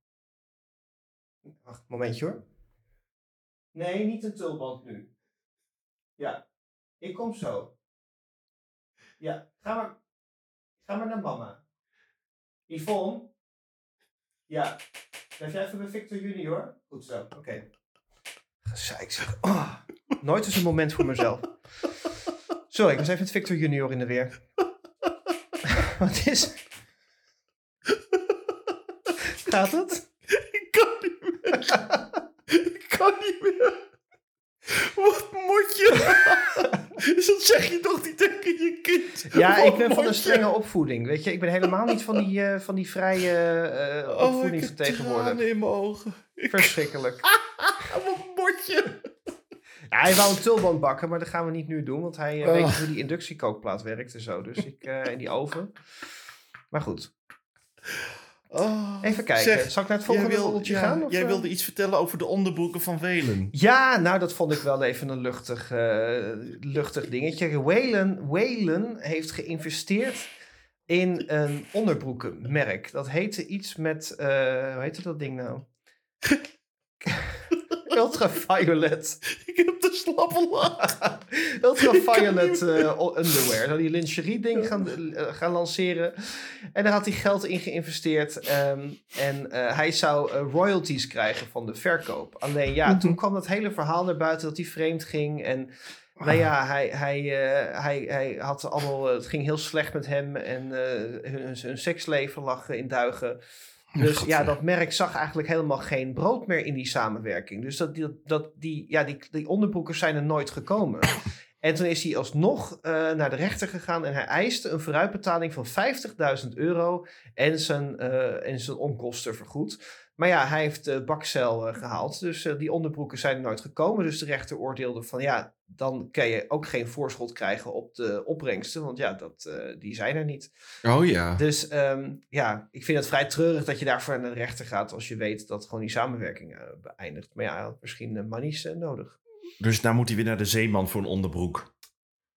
Wacht, momentje hoor. Nee, niet een tulband nu. Ja, ik kom zo. Ja, ga maar, ga maar naar mama. Yvonne? Ja, blijf jij even bij Victor Junior? Goed zo, oké. Okay. Gezeik zeg. Oh, nooit eens een moment voor mezelf. Sorry, ik was even met Victor Junior in de weer. Wat is... Gaat het? ik kan niet meer. ik kan niet meer. Wat moet je? Dus dat zeg je toch niet tegen je kind? Ja, Wat ik ben van een strenge opvoeding. Weet je, ik ben helemaal niet van die, eh, van die vrije eh Oh, ik opvoeding heb van tegenwoordig. tranen in mijn ogen. Verschrikkelijk. Je? Ja, hij wou een tulband bakken, maar dat gaan we niet nu doen. Want hij eh, Oh. weet niet hoe die inductiekookplaat werkt en zo. Dus ik, eh in die oven. Maar goed, Oh, even kijken. zeg, Zal ik naar het volgende wil- ja, gaan? Of, jij eh? wilde iets vertellen over de onderbroeken van Welen. Ja, nou dat vond ik wel even een luchtig, luchtig dingetje. Whalen, Whalen heeft geïnvesteerd in een onderbroekenmerk. Dat heette iets met, hoe heette dat ding nou? Ultraviolet. Ik heb de slappe. Ultraviolet eh, underwear. Nou, die lingerie ding gaan, eh, gaan lanceren. En daar had hij geld in geïnvesteerd. ehm, en eh, hij zou royalties krijgen van de verkoop. Alleen ja, toen kwam dat hele verhaal naar buiten dat hij vreemd ging. En nou ja, hij, hij, hij, hij had allemaal, het ging heel slecht met hem. En hun, hun seksleven lag in duigen. Dus God, ja, dat merk zag eigenlijk helemaal geen brood meer in die samenwerking. Dus dat, die, dat, die, ja, die, die onderbroeken zijn er nooit gekomen. En toen is hij alsnog eh, naar de rechter gegaan en hij eiste een vooruitbetaling van 50.000 euro en zijn, eh, en zijn onkosten vergoed. Maar ja, hij heeft de bakcel eh, gehaald, dus eh, die onderbroeken zijn er nooit gekomen. Dus de rechter oordeelde van ja, dan kan je ook geen voorschot krijgen op de opbrengsten, want ja, dat, eh, die zijn er niet. Oh ja. Dus ehm, ja, ik vind het vrij treurig dat je daarvoor naar de rechter gaat als je weet dat gewoon die samenwerking eh, beëindigt. Maar ja, hij had misschien manies eh, nodig. Dus daar moet hij weer naar de zeeman voor een onderbroek.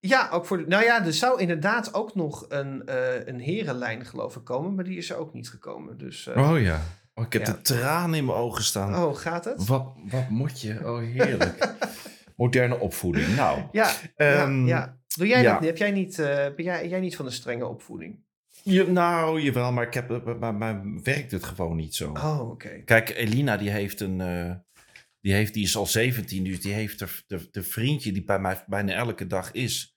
Ja, ook voor de, nou ja, er zou inderdaad ook nog een, eh, een herenlijn geloof ik komen, maar die is er ook niet gekomen. Dus, eh, Oh ja. Oh, ik heb Ja. de tranen in mijn ogen staan. oh, gaat het? Wat, wat moet je? Oh, heerlijk. Moderne opvoeding. Nou, Ja, Ehm, ja, ja. Doe jij dat? Heb jij niet, eh, ben jij, jij niet van de strenge opvoeding? je, nou, jawel, maar, ik heb, maar, maar werkt het gewoon niet zo. Oh, oké. Kijk, Elina die heeft een, eh, die, heeft, die is al 17, dus die heeft de, de, de vriendje die bij mij bijna elke dag is.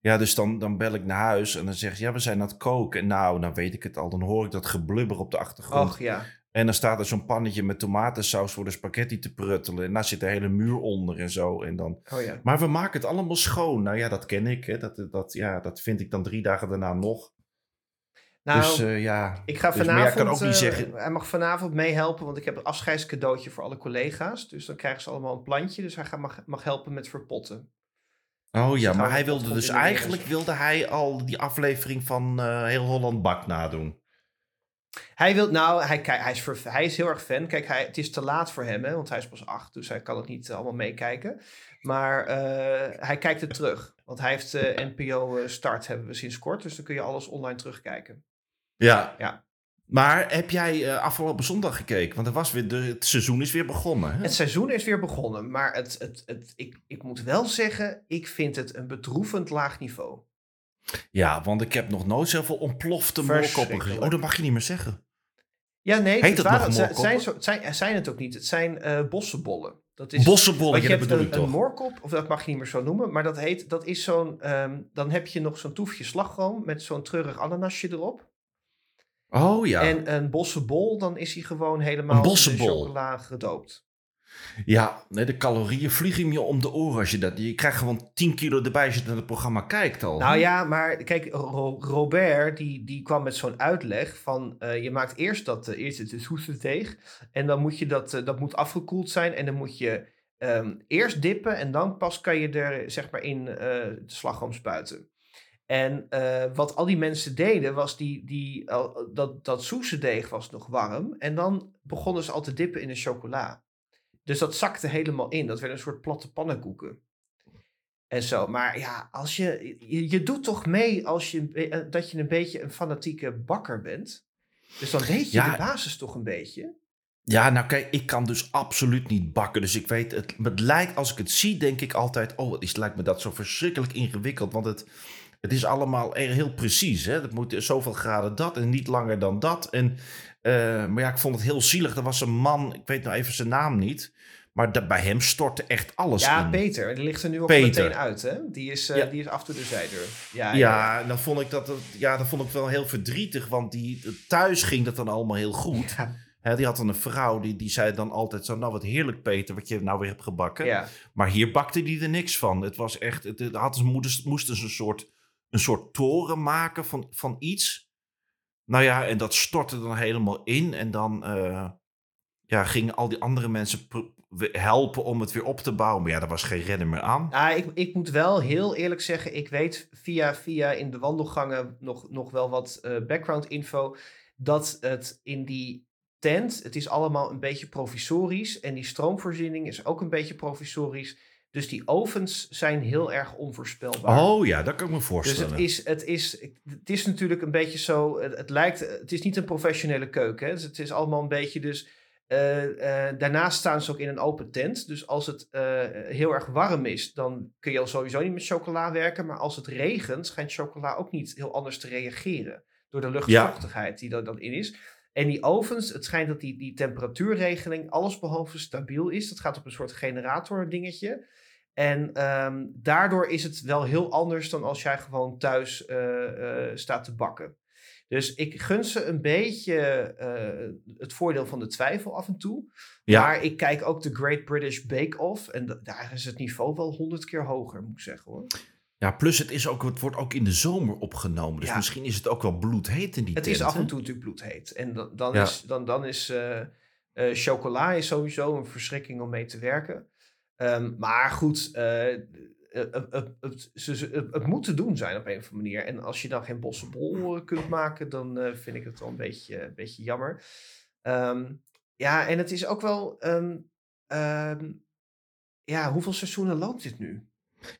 Ja, dus dan, dan bel ik naar huis en dan zegt ze, ja, we zijn aan het koken. En nou, dan weet ik het al, dan hoor ik dat geblubber op de achtergrond. Och ja. En dan staat er zo'n pannetje met tomatensaus voor de spaghetti te pruttelen. En daar zit de hele muur onder en zo. En dan... Oh ja. Maar we maken het allemaal schoon. Nou ja, dat ken ik. Hè. Dat, dat, ja, dat vind ik dan drie dagen daarna nog. Nou, dus eh, ja. Ik ga Dus, vanavond, jij kan ook niet eh, zeggen- hij mag vanavond meehelpen, want ik heb een afscheidscadeautje voor alle collega's. Dus dan krijgen ze allemaal een plantje, dus hij gaat, mag, mag helpen met verpotten. Oh Ze ja, maar hij wilde dus eigenlijk wilde hij al die aflevering van eh, Heel Holland Bak nadoen. Hij wil, nou, hij, hij, is hij is heel erg fan. Kijk, hij, het is te laat voor hem, hè, want hij is pas acht, dus hij kan het niet allemaal meekijken. Maar eh, hij kijkt het terug, want hij heeft eh, NPO eh, Start hebben we sinds kort, dus dan kun je alles online terugkijken. Ja. Ja. Maar heb jij eh, afgelopen zondag gekeken? Want er was weer de, het seizoen is weer begonnen. Hè? Het seizoen is weer begonnen, maar het, het, het, ik, ik moet wel zeggen, ik vind het een bedroevend laag niveau. Ja, want ik heb nog nooit zoveel ontplofte moorkoppen gezien. Oh, dat mag je niet meer zeggen. Ja, nee, Heet het, nog waren, het zijn, zijn, het zijn het ook niet. Het zijn eh bossenbollen. Dat is, Bossenbollen, ja, dat bedoel ik een, een toch. moorkop, of dat mag je niet meer zo noemen, maar dat heet, dat is zo'n, ehm, dan heb je nog zo'n toefje slagroom met zo'n treurig ananasje erop. Oh ja. En een bossenbol, dan is hij gewoon helemaal Een in chocola gedoopt. Ja, nee, de calorieën vliegen je om de oren als je dat... Je krijgt gewoon 10 kilo erbij als je naar het programma kijkt al. Nou ja, maar kijk, Ro- Robert die, die kwam met zo'n uitleg van eh, je maakt eerst dat uh, eerst het soesterdeeg en dan moet je dat eh, dat moet afgekoeld zijn en dan moet je ehm, eerst dippen en dan pas kan je er zeg maar in eh, de slagroom spuiten. En eh, wat al die mensen deden was die, die dat dat soesterdeeg was nog warm en dan begonnen ze al te dippen in de chocola. Dus dat zakte helemaal in. Dat werd een soort platte pannenkoeken. En zo. Maar ja, als je, je, je doet toch mee als je, eh, dat je een beetje een fanatieke bakker bent. Dus dan weet je Ja. de basis toch een beetje. Ja, nou kijk, ik kan dus absoluut niet bakken. Dus ik weet, het, het lijkt, als ik het zie, denk ik altijd... Oh, het is, lijkt me dat zo verschrikkelijk ingewikkeld. Want het, het is allemaal heel precies. Hè? Het moet zoveel graden dat en niet langer dan dat. En, eh, maar ja, ik vond het heel zielig. Er was een man, ik weet nou even zijn naam niet... Maar bij hem stortte echt alles Ja, in. Peter, die ligt er nu ook Peter. meteen uit. Hè? Die, is, Ja. die is af door de zijdeur. Ja, Ja, en dan vond ik dat, ja, dat vond ik wel heel verdrietig. Want die, thuis ging dat dan allemaal heel goed. Ja. Hè, die had dan een vrouw, die, die zei dan altijd zo... Nou, wat heerlijk Peter, wat je nou weer hebt gebakken. Ja. Maar hier bakte hij er niks van. Het was echt, het, het had, moesten, moesten ze een soort, een soort toren maken van, van iets. Nou ja, en dat stortte dan helemaal in. En dan eh, ja, gingen al die andere mensen helpen om het weer op te bouwen. Maar ja, daar was geen redder meer aan. Ah, ik, ik moet wel heel eerlijk zeggen, ik weet via, via in de wandelgangen nog, nog wel wat eh, background info. Dat het in die tent, het is allemaal een beetje provisorisch. En die stroomvoorziening is ook een beetje provisorisch. Dus die ovens zijn heel erg onvoorspelbaar. Oh ja, dat kan ik me Dus voorstellen. het is, het, is, het is natuurlijk een beetje zo. Het, het lijkt. Het is niet een professionele keuken. Hè? Dus het is allemaal een beetje. Dus eh, eh, daarnaast staan ze ook in een open tent. Dus als het eh, heel erg warm is, dan kun je al sowieso niet met chocola werken. Maar als het regent, schijnt chocola ook niet heel anders te reageren. Door de luchtvochtigheid die er dan in is. En die ovens, het schijnt dat die, die temperatuurregeling allesbehalve stabiel is. Dat gaat op een soort generator dingetje. En ehm, daardoor is het wel heel anders dan als jij gewoon thuis eh, eh, staat te bakken. Dus ik gun ze een beetje eh, het voordeel van de twijfel af en toe. ja. Maar ik kijk ook de Great British Bake Off. En da- daar is het niveau wel honderd keer hoger, moet ik zeggen hoor. ja, plus het, is ook, het wordt ook in de zomer opgenomen. Dus Ja. misschien is het ook wel bloedheet in die Het tent. is af en toe natuurlijk bloedheet. En dan, dan Ja. is, dan, dan is chocola is sowieso een verschrikking om mee te werken. Ehm, maar goed, eh, eh, het, het, moet te doen zijn op een of andere manier. En als je dan geen bossenbol eh, kunt maken, dan eh, vind ik het wel een beetje, een beetje jammer. Ehm, ja, en het is ook wel... ehm, ja, hoeveel seizoenen loopt dit nu?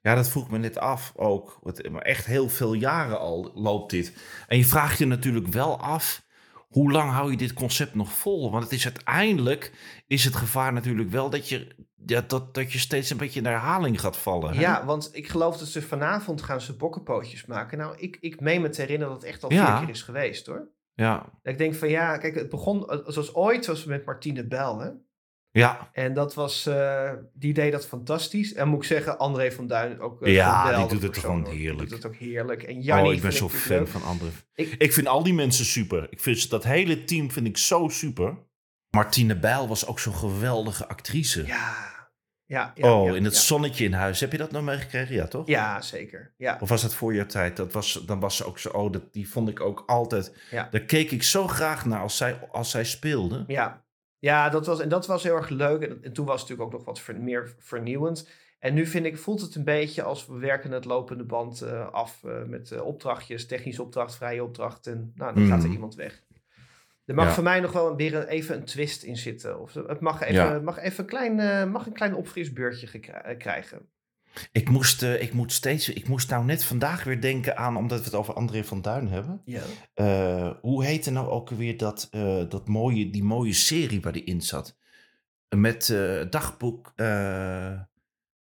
Ja, dat vroeg me net af ook. Maar echt heel veel jaren al loopt dit. En je vraagt je natuurlijk wel af... hoe lang hou je dit concept nog vol? Want het is uiteindelijk... is het gevaar natuurlijk wel dat je, ja, dat, dat je steeds een beetje in herhaling gaat vallen. hè? Ja, want ik geloof dat ze vanavond gaan ze bokkenpootjes maken. Nou, ik, ik meen me te herinneren dat het echt al Ja. vier keer is geweest, hoor. ja, ik denk van ja, kijk, het begon, eh, zoals ooit was met Martine Bel, hè. ja. En dat was, eh, die deed dat fantastisch. En moet ik zeggen, André van Duin ook een Ja, die doet het gewoon heerlijk. Die doet het ook heerlijk. En Jannie oh, ik ben zo fan leuk. van anderen. Ik- Ik, vind al die mensen super. Ik vind ze- dat hele team vind ik zo super. Martine Bijl was ook zo'n geweldige actrice. Ja, ja, ja. oh, ja, in het zonnetje in huis. Heb je dat nou meegekregen? Ja, toch? Ja, zeker. Ja. Of was dat voor je tijd? Dat was, dan was ze ook zo... Oh, dat, die vond ik ook altijd... Ja. Daar keek ik zo graag naar als zij, als zij speelde. Ja, ja dat was, en dat was heel erg leuk. En, en toen was het natuurlijk ook nog wat ver- meer vernieuwend. En nu vind ik, voelt het een beetje als we werken het lopende band eh, af eh, met eh, opdrachtjes, technische opdracht, vrije opdracht. En nou, dan gaat er Mm. iemand weg. Er mag Ja. voor mij nog wel weer even een twist in zitten. Of het mag even, Ja. mag even een, klein, eh, mag een klein opfrisbeurtje eh, krijgen. Ik moest, eh, ik moet steeds, ik moest nou net vandaag weer denken aan, omdat we het over André van Duin hebben. Ja. Hoe heette nou ook weer dat, dat mooie, die mooie serie waar die in zat? Met dagboek,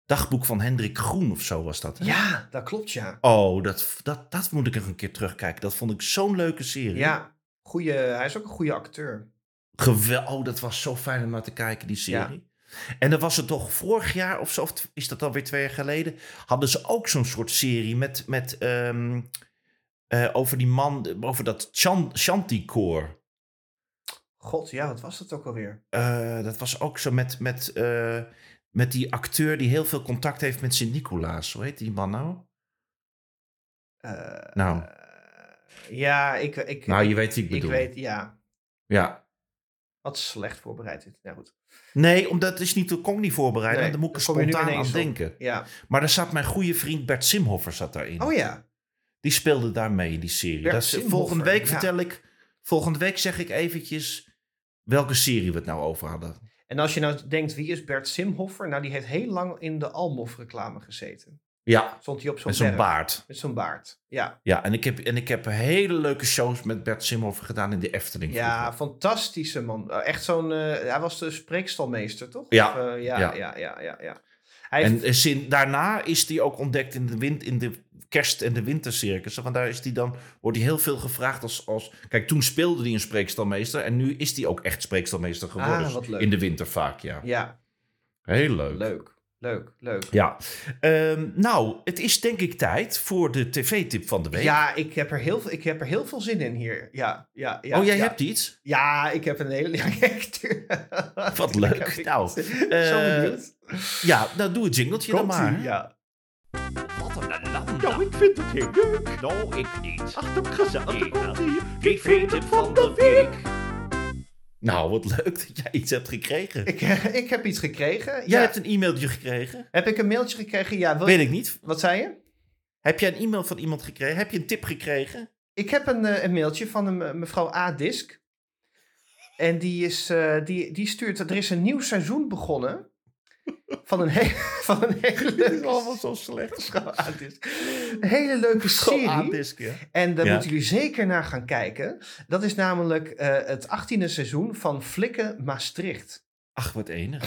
dagboek van Hendrik Groen of zo was dat. Hè? ja, dat klopt, ja. Oh, dat, dat, dat moet ik nog een keer terugkijken. Dat vond ik zo'n leuke serie. Ja, goeie, hij is ook een goede acteur. Gewel oh, dat was zo fijn om naar te kijken, die serie. En dan was het toch vorig jaar of zo, of is dat alweer twee jaar geleden, hadden ze ook zo'n soort serie met, met ehm, eh, over die man, over dat chan-. God, ja, wat was dat ook alweer? Eh, dat was ook zo met, met, eh, met die acteur die heel veel contact heeft met Sint-Nicolaas. Hoe heet die man nou? Nou. Ja, ik, ik, Nou, je ik, weet wie ik ik bedoel. weet, ja. Ja. Wat slecht voorbereid. dit. Nou goed. Nee, omdat het is niet, kon ik niet voorbereiden. Nee, daar moet ik er spontaan aan op. denken. Ja. Maar daar zat mijn goede vriend Bert Simhoffer zat daarin. Oh ja. Die speelde daar mee in die serie. Bert Dat is, volgende week ja. vertel ik. Volgende week zeg ik eventjes welke serie we het nou over hadden. En als je nou denkt, wie is Bert Simhoffer? Nou, die heeft heel lang in de Almof reclame gezeten. Ja, Stond hij op zo'n met zo'n berg. baard. Met zo'n baard. Ja. Ja, en ik, heb, en ik heb hele leuke shows met Bert Simhoffer gedaan in de Efteling. Ja, vroeger. fantastische man. Eh, Echt zo'n... eh, hij was de spreekstalmeester, toch? Ja, Of, eh, ja, ja. ja, ja, ja, ja. Hij heeft, En sin- daarna is hij ook ontdekt in de, wind, in de kerst- en de wintercircus. Want daar is hij dan, wordt hij heel veel gevraagd als, als... Kijk, toen speelde hij een spreekstalmeester. En nu is hij ook echt spreekstalmeester geworden. Ah, wat leuk. In de winter vaak, ja. ja, Heel leuk. leuk. Leuk, leuk. Ja. Ehm, nou, het is denk ik tijd voor de tv-tip van de week. Ja, ik heb, er heel, veel- ik heb er heel veel zin in hier. Ja, ja, ja. oh, jij ja. hebt iets? Ja, ik heb een hele... Ja, ik- Wat Ik leuk. heb- Nou, Zo eh, benieuwd. Ja, nou doe het jingletje dan maar. Ja. Wat een ellende. Nou, ik vind het heel leuk. Nou, ik niet. Ach, dat gezellig. Komt ie. TV-tip van de week. Nou, wat leuk dat jij iets hebt gekregen. Ik, eh, ik heb iets gekregen. Jij ja. hebt een e-mailtje gekregen. Heb ik een mailtje gekregen? Ja. Weet ik niet. Wat zei je? Heb jij een e-mail van iemand gekregen? Heb je een tip gekregen? Ik heb een, eh, een mailtje van een, eh, mevrouw A. Disk. En die, is, eh, die, die stuurt... Er is een nieuw seizoen begonnen. Van een, he van een hele leuke... zo slecht. Mevrouw A. Disk. Een hele leuke serie. ja. En daar Ja. moeten jullie zeker naar gaan kijken. Dat is namelijk eh, het 18e seizoen van Flikken Maastricht. Ach, wat enig.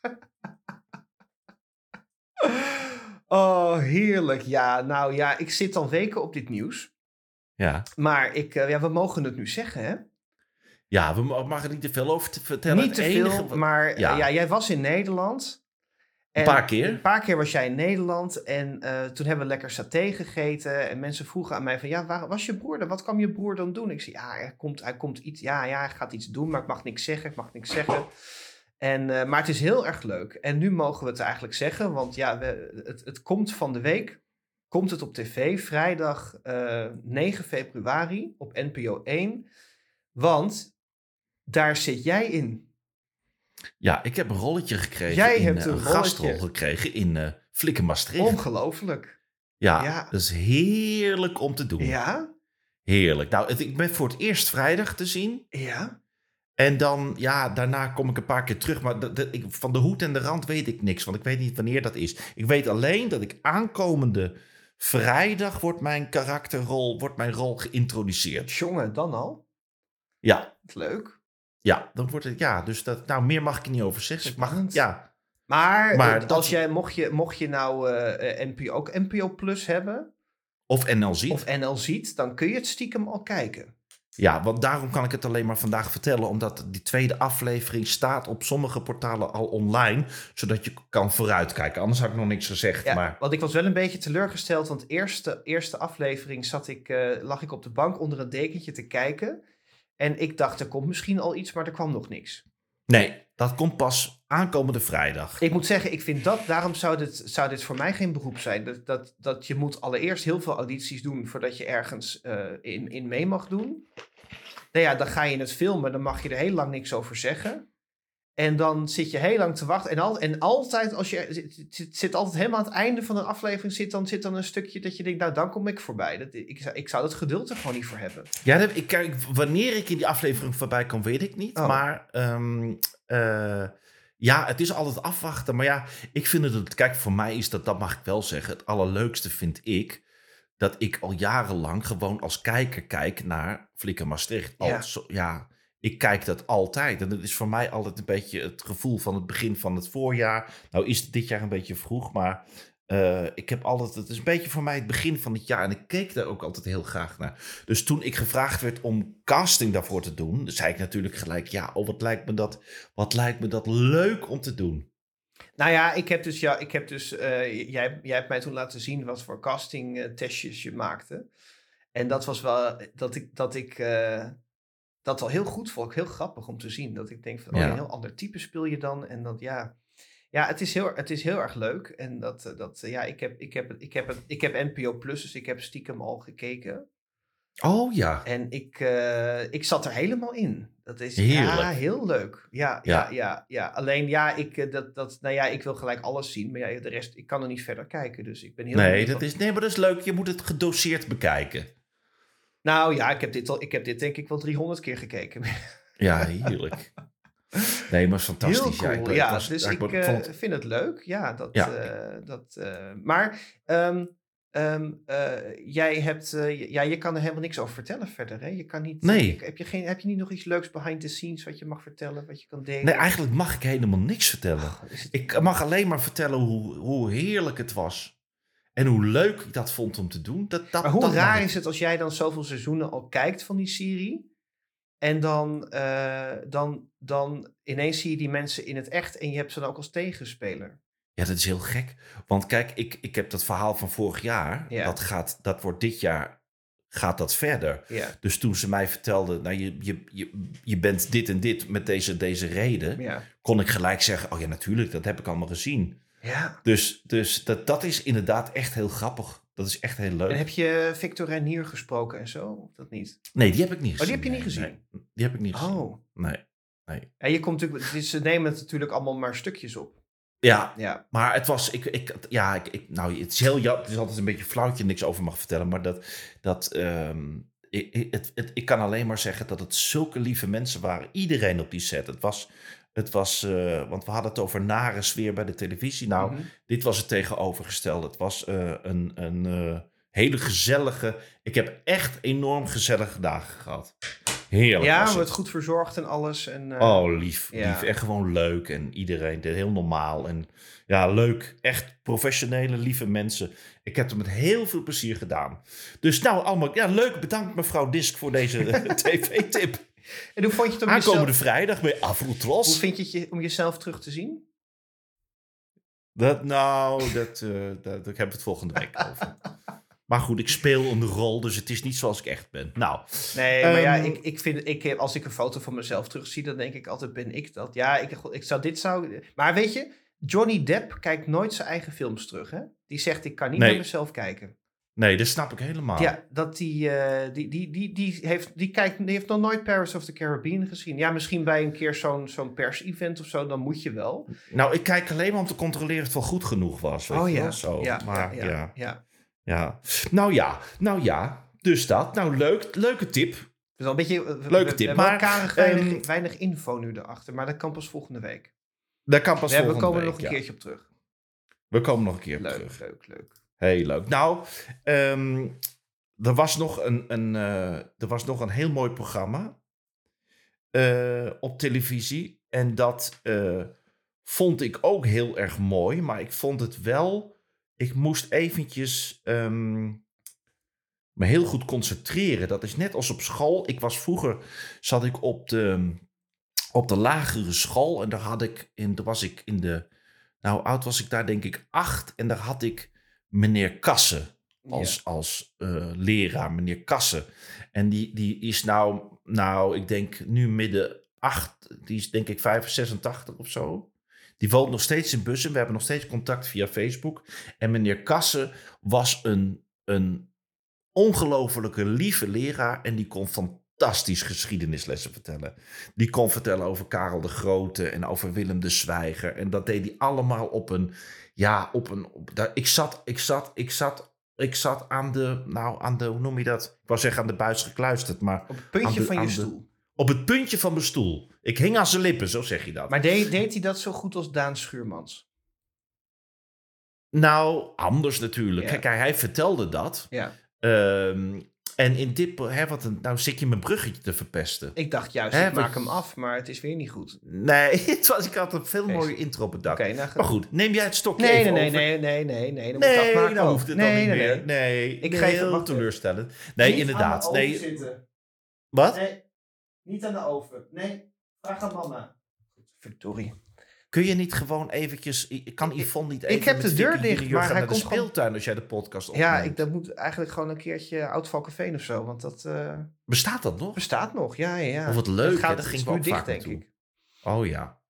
Oh, heerlijk. Ja, nou ja, ik zit al weken op dit nieuws. Ja. Maar ik, eh, ja, we mogen het nu zeggen, hè? Ja, we mo- mag er niet te veel over te vertellen. Niet te enige veel, maar eh, Ja. ja. jij was in Nederland. Een paar keer. Een paar keer was jij in Nederland en eh, toen hebben we lekker saté gegeten. En mensen vroegen aan mij van, ja, waar was je broer dan? Wat kwam je broer dan doen? Ik zei, ja, hij komt, hij komt iets, ja, ja, hij gaat iets doen, maar ik mag niks zeggen, ik mag niks zeggen. En, eh, maar het is heel erg leuk. En nu mogen we het eigenlijk zeggen, want ja, we, het, het komt van de week, komt het op tv, vrijdag eh, 9 februari op NPO 1. Want daar zit jij in. Ja, ik heb een rolletje gekregen. Jij in, hebt eh, een gastrol gekregen in eh Flikken Maastricht. Ongelooflijk. ja, ja. dat is heerlijk om te doen. Ja? Heerlijk. Nou, het, ik ben voor het eerst vrijdag te zien. Ja? En dan, ja, daarna kom ik een paar keer terug. Maar de, de- ik, van de hoed en de rand weet ik niks. Want ik weet niet wanneer dat is. Ik weet alleen dat ik aankomende vrijdag wordt mijn karakterrol, wordt mijn rol geïntroduceerd. Jongen, dan al? Ja, Leuk. Ja, dan wordt het, ja. Dus dat, nou, meer mag ik er niet over zeggen. Ik mag, ja. Maar, Maar eh, dat- als jij, mocht, je, mocht je nou eh, eh, NPO, ook NPO Plus hebben, Of NL ziet. of NL ziet, dan kun je het stiekem al kijken. Ja, want daarom kan ik het alleen maar vandaag vertellen. Omdat die tweede aflevering staat op sommige portalen al online. Zodat je kan vooruitkijken. Anders had ik nog niks gezegd. Ja, Maar Want ik was wel een beetje teleurgesteld, want de eerste, eerste aflevering zat ik, eh, lag ik op de bank onder een dekentje te kijken. En ik dacht, er komt misschien al iets, maar er kwam nog niks. nee, dat komt pas aankomende vrijdag. Ik moet zeggen, ik vind dat, daarom zou dit, zou dit voor mij geen beroep zijn. Dat, dat, dat je moet allereerst heel veel audities doen voordat je ergens eh, in, in mee mag doen. Nou ja, dan ga je het filmen, dan mag je er heel lang niks over zeggen. En dan zit je heel lang te wachten. En, al, en altijd, als je het zit, zit altijd helemaal aan het einde van een aflevering, zit dan, zit dan een stukje dat je denkt, nou dan kom ik voorbij. Dat, ik, zou- ik zou dat geduld er gewoon niet voor hebben. Ja, ik, kijk, wanneer ik in die aflevering voorbij kom, weet ik niet. Oh. Maar ehm, eh, Ja, het is altijd afwachten. Maar ja, ik vind het... Kijk, voor mij is dat, dat mag ik wel zeggen... Het allerleukste vind ik... dat ik al jarenlang gewoon als kijker kijk naar Flikker Maastricht. Al, Ja. zo- ja, ik kijk dat altijd. En dat is voor mij altijd een beetje het gevoel van het begin van het voorjaar. Nou is het dit jaar een beetje vroeg, maar... eh, ik heb altijd, het is een beetje voor mij het begin van het jaar en ik keek daar ook altijd heel graag naar. Dus toen ik gevraagd werd om casting daarvoor te doen, zei ik natuurlijk gelijk: ja, oh, wat lijkt me dat, wat lijkt me dat leuk om te doen. Nou ja, ik heb dus, ja, ik heb dus eh, jij, jij hebt mij toen laten zien wat voor casting eh, testjes je maakte. En dat was wel, dat ik, dat ik dat wel heel goed vond. Heel grappig om te zien. Dat ik denk van, oh, Ja. een heel ander type speel je dan. En dat, ja, ja het, is heel, het is heel erg leuk. En dat, eh, dat eh, ja, ik heb, ik, heb, ik, heb, ik heb NPO Plus, dus ik heb stiekem al gekeken. Oh ja, En ik, eh, ik zat er helemaal in. Dat is ja, heel leuk. Ja, ja. Ja. Ja, ja, Alleen ja ik, dat, dat, nou ja, ik wil gelijk alles zien. Maar ja, de rest, ik kan er niet verder kijken. Dus ik ben heel nee dat, is, nee, maar dat is leuk. Je moet het gedoseerd bekijken. Nou ja, ik heb, dit al, ik heb dit denk ik wel 300 keer gekeken. Ja, heerlijk. Nee, maar fantastisch. Heel cool. Ja, ik, ben- Ja, was- dus ik vond vind het leuk. Ja, dat. Ja. eh, dat eh, maar ehm, ehm, eh, jij hebt, ja, je kan er helemaal niks over vertellen verder. Hè? Je kan niet. Nee. Heb je, geen, heb je niet nog iets leuks behind the scenes wat je mag vertellen, wat je kan delen? nee, eigenlijk mag ik helemaal niks vertellen. Oh, het- Ik mag alleen maar vertellen hoe, hoe heerlijk het was. En hoe leuk ik dat vond om te doen. Dat, dat, Maar hoe dat raar is het als jij dan zoveel seizoenen al kijkt van die serie. En dan, eh, dan, dan ineens zie je die mensen in het echt en je hebt ze dan ook als tegenspeler. Ja, dat is heel gek. Want kijk, ik, ik heb dat verhaal van vorig jaar. Ja. Dat, gaat, dat wordt dit jaar, gaat dat verder. Ja, Dus toen ze mij vertelde, nou, je, je, je, je bent dit en dit met deze, deze reden. ja. Kon ik gelijk zeggen, oh ja, natuurlijk, dat heb ik allemaal gezien. Ja. Dus, dus dat, dat is inderdaad echt heel grappig. Dat is echt heel leuk. En heb je Victor Reinier gesproken en zo? Of dat niet? Nee, die heb ik niet Oh, gezien. die heb je niet Nee, gezien? nee, die heb ik niet gezien. Oh. Nee. En je komt natuurlijk, ze nemen het natuurlijk allemaal maar stukjes op. Ja, Ja. maar het was, ik, ik, ja, ik, ik, nou, het is heel, het is altijd een beetje flauw dat je niks over mag vertellen, maar dat, dat, ik, ik- het, het, ik kan alleen maar zeggen dat het zulke lieve mensen waren. Iedereen op die set. Het was, het was, eh, want we hadden het over nare sfeer bij de televisie. Nou, Mhm. dit was het tegenovergestelde. Het was eh, een, een eh, hele gezellige, ik heb echt enorm gezellige dagen gehad. Heerlijk Ja, we het. goed verzorgd en alles. En, Oh, lief, Ja. lief. En gewoon leuk. En iedereen heel normaal. En ja, leuk. Echt professionele, lieve mensen. Ik heb het met heel veel plezier gedaan. Dus nou, allemaal, ja, leuk. Bedankt mevrouw Disk voor deze tv-tip. En hoe vond je het om Aankomende jezelf, vrijdag bij hoe Afrotros. vind je het je- om jezelf terug te zien? Dat, nou, dat, eh dat, daar hebben we het volgende week over. Maar goed, ik speel een rol, dus het is niet zoals ik echt ben. Nou, Nee, maar ja, Ehm, ik, ik vind, ik, heb- als ik een foto van mezelf terugzie, dan denk ik altijd, ben ik dat? Ja, ik, ik zou dit zou... Maar weet je, Johnny Depp kijkt nooit zijn eigen films terug, hè? Die zegt, ik kan niet Nee. naar mezelf kijken. Nee, dat snap ik helemaal. Ja, dat die, eh, die, die, die, die, heeft, die, kijkt, die heeft nog nooit Paris of the Caribbean gezien. Ja, misschien bij een keer zo'n zo'n pers-event of zo, dan moet je wel. Nou, ik kijk alleen maar om te controleren of het wel goed genoeg was. Weet oh je ja. wel, zo. ja, maar ja, ja, ja. Ja, nou ja, nou ja. Dus dat. Nou, leuk, leuke tip. Wel een beetje... we- we- Leuke we tip, hebben maar, weinig, ehm, weinig info nu erachter, maar dat kan pas volgende week. Daar kan pas we volgende komen er week, nog een keertje op terug. We komen nog een keer op Leuk, terug. leuk, leuk. Heel leuk. Nou, ehm, er, was nog een, een, eh, er was nog een heel mooi programma eh, op televisie. En dat eh, vond ik ook heel erg mooi. Maar ik vond het wel... Ik moest eventjes ehm, me heel goed concentreren. Dat is net als op school. Ik was vroeger... Zat ik op de, op de lagere school. En daar had ik... In, daar was ik in de... Nou, oud was ik daar denk ik acht. En daar had ik meneer Kassen als, als eh, leraar, meneer Kassen. En die, die is nou, nou, ik denk nu midden acht, die is denk ik 85 of zo. Die woont nog steeds in Bussen. We hebben nog steeds contact via Facebook. En meneer Kassen was een, een ongelofelijke lieve leraar. En die kon fantastisch geschiedenislessen vertellen. Die kon vertellen over Karel de Grote en over Willem de Zwijger. En dat deed hij allemaal op een, ja, op een, op, daar, ik zat, ik zat, ik zat, ik zat aan de, nou, aan de, hoe noem je dat? Ik wou zeggen aan de buis gekluisterd, maar Op het puntje de- van je de- stoel. Op het puntje van mijn stoel. Ik hing aan zijn lippen, zo zeg je dat. Maar deed, deed hij dat zo goed als Daan Schuurmans? Nou, anders natuurlijk. Ja. Kijk, hij vertelde dat. Ja. Ehm, en in dit... Hè, wat een, nou zit je mijn bruggetje te verpesten. Ik dacht juist, Hè, ik maak hem af, maar het is weer niet goed. Nee, het was, ik had een veel mooie intro bedacht. Oké, nou, Maar goed, neem jij het stokje Nee, nee, even nee, over? nee, nee, nee, nee. Dan moet ik Nee, afmaken dan hoeft het nee, dan niet nee, meer. nee. Nee, Ik hem- heel teleurstellend. Nee, inderdaad. Nee, zitten. wat? Nee, niet aan de oven. Nee, vraag aan mama. Verdorie. Kun je niet gewoon eventjes... ik- Kan Ik- Yvonne niet ik even heb met de deur dicht, maar hij naar de komt gewoon- speeltuin als jij de podcast opneemt? Ja, ik, dat moet eigenlijk gewoon een keertje Oudvalkenveen of zo, want dat eh, Bestaat dat nog? bestaat nog. Ja, ja, ja. Of wat leuk, Dat gaat, Dat het ging ook dicht, vaak denk ik. Oh ja.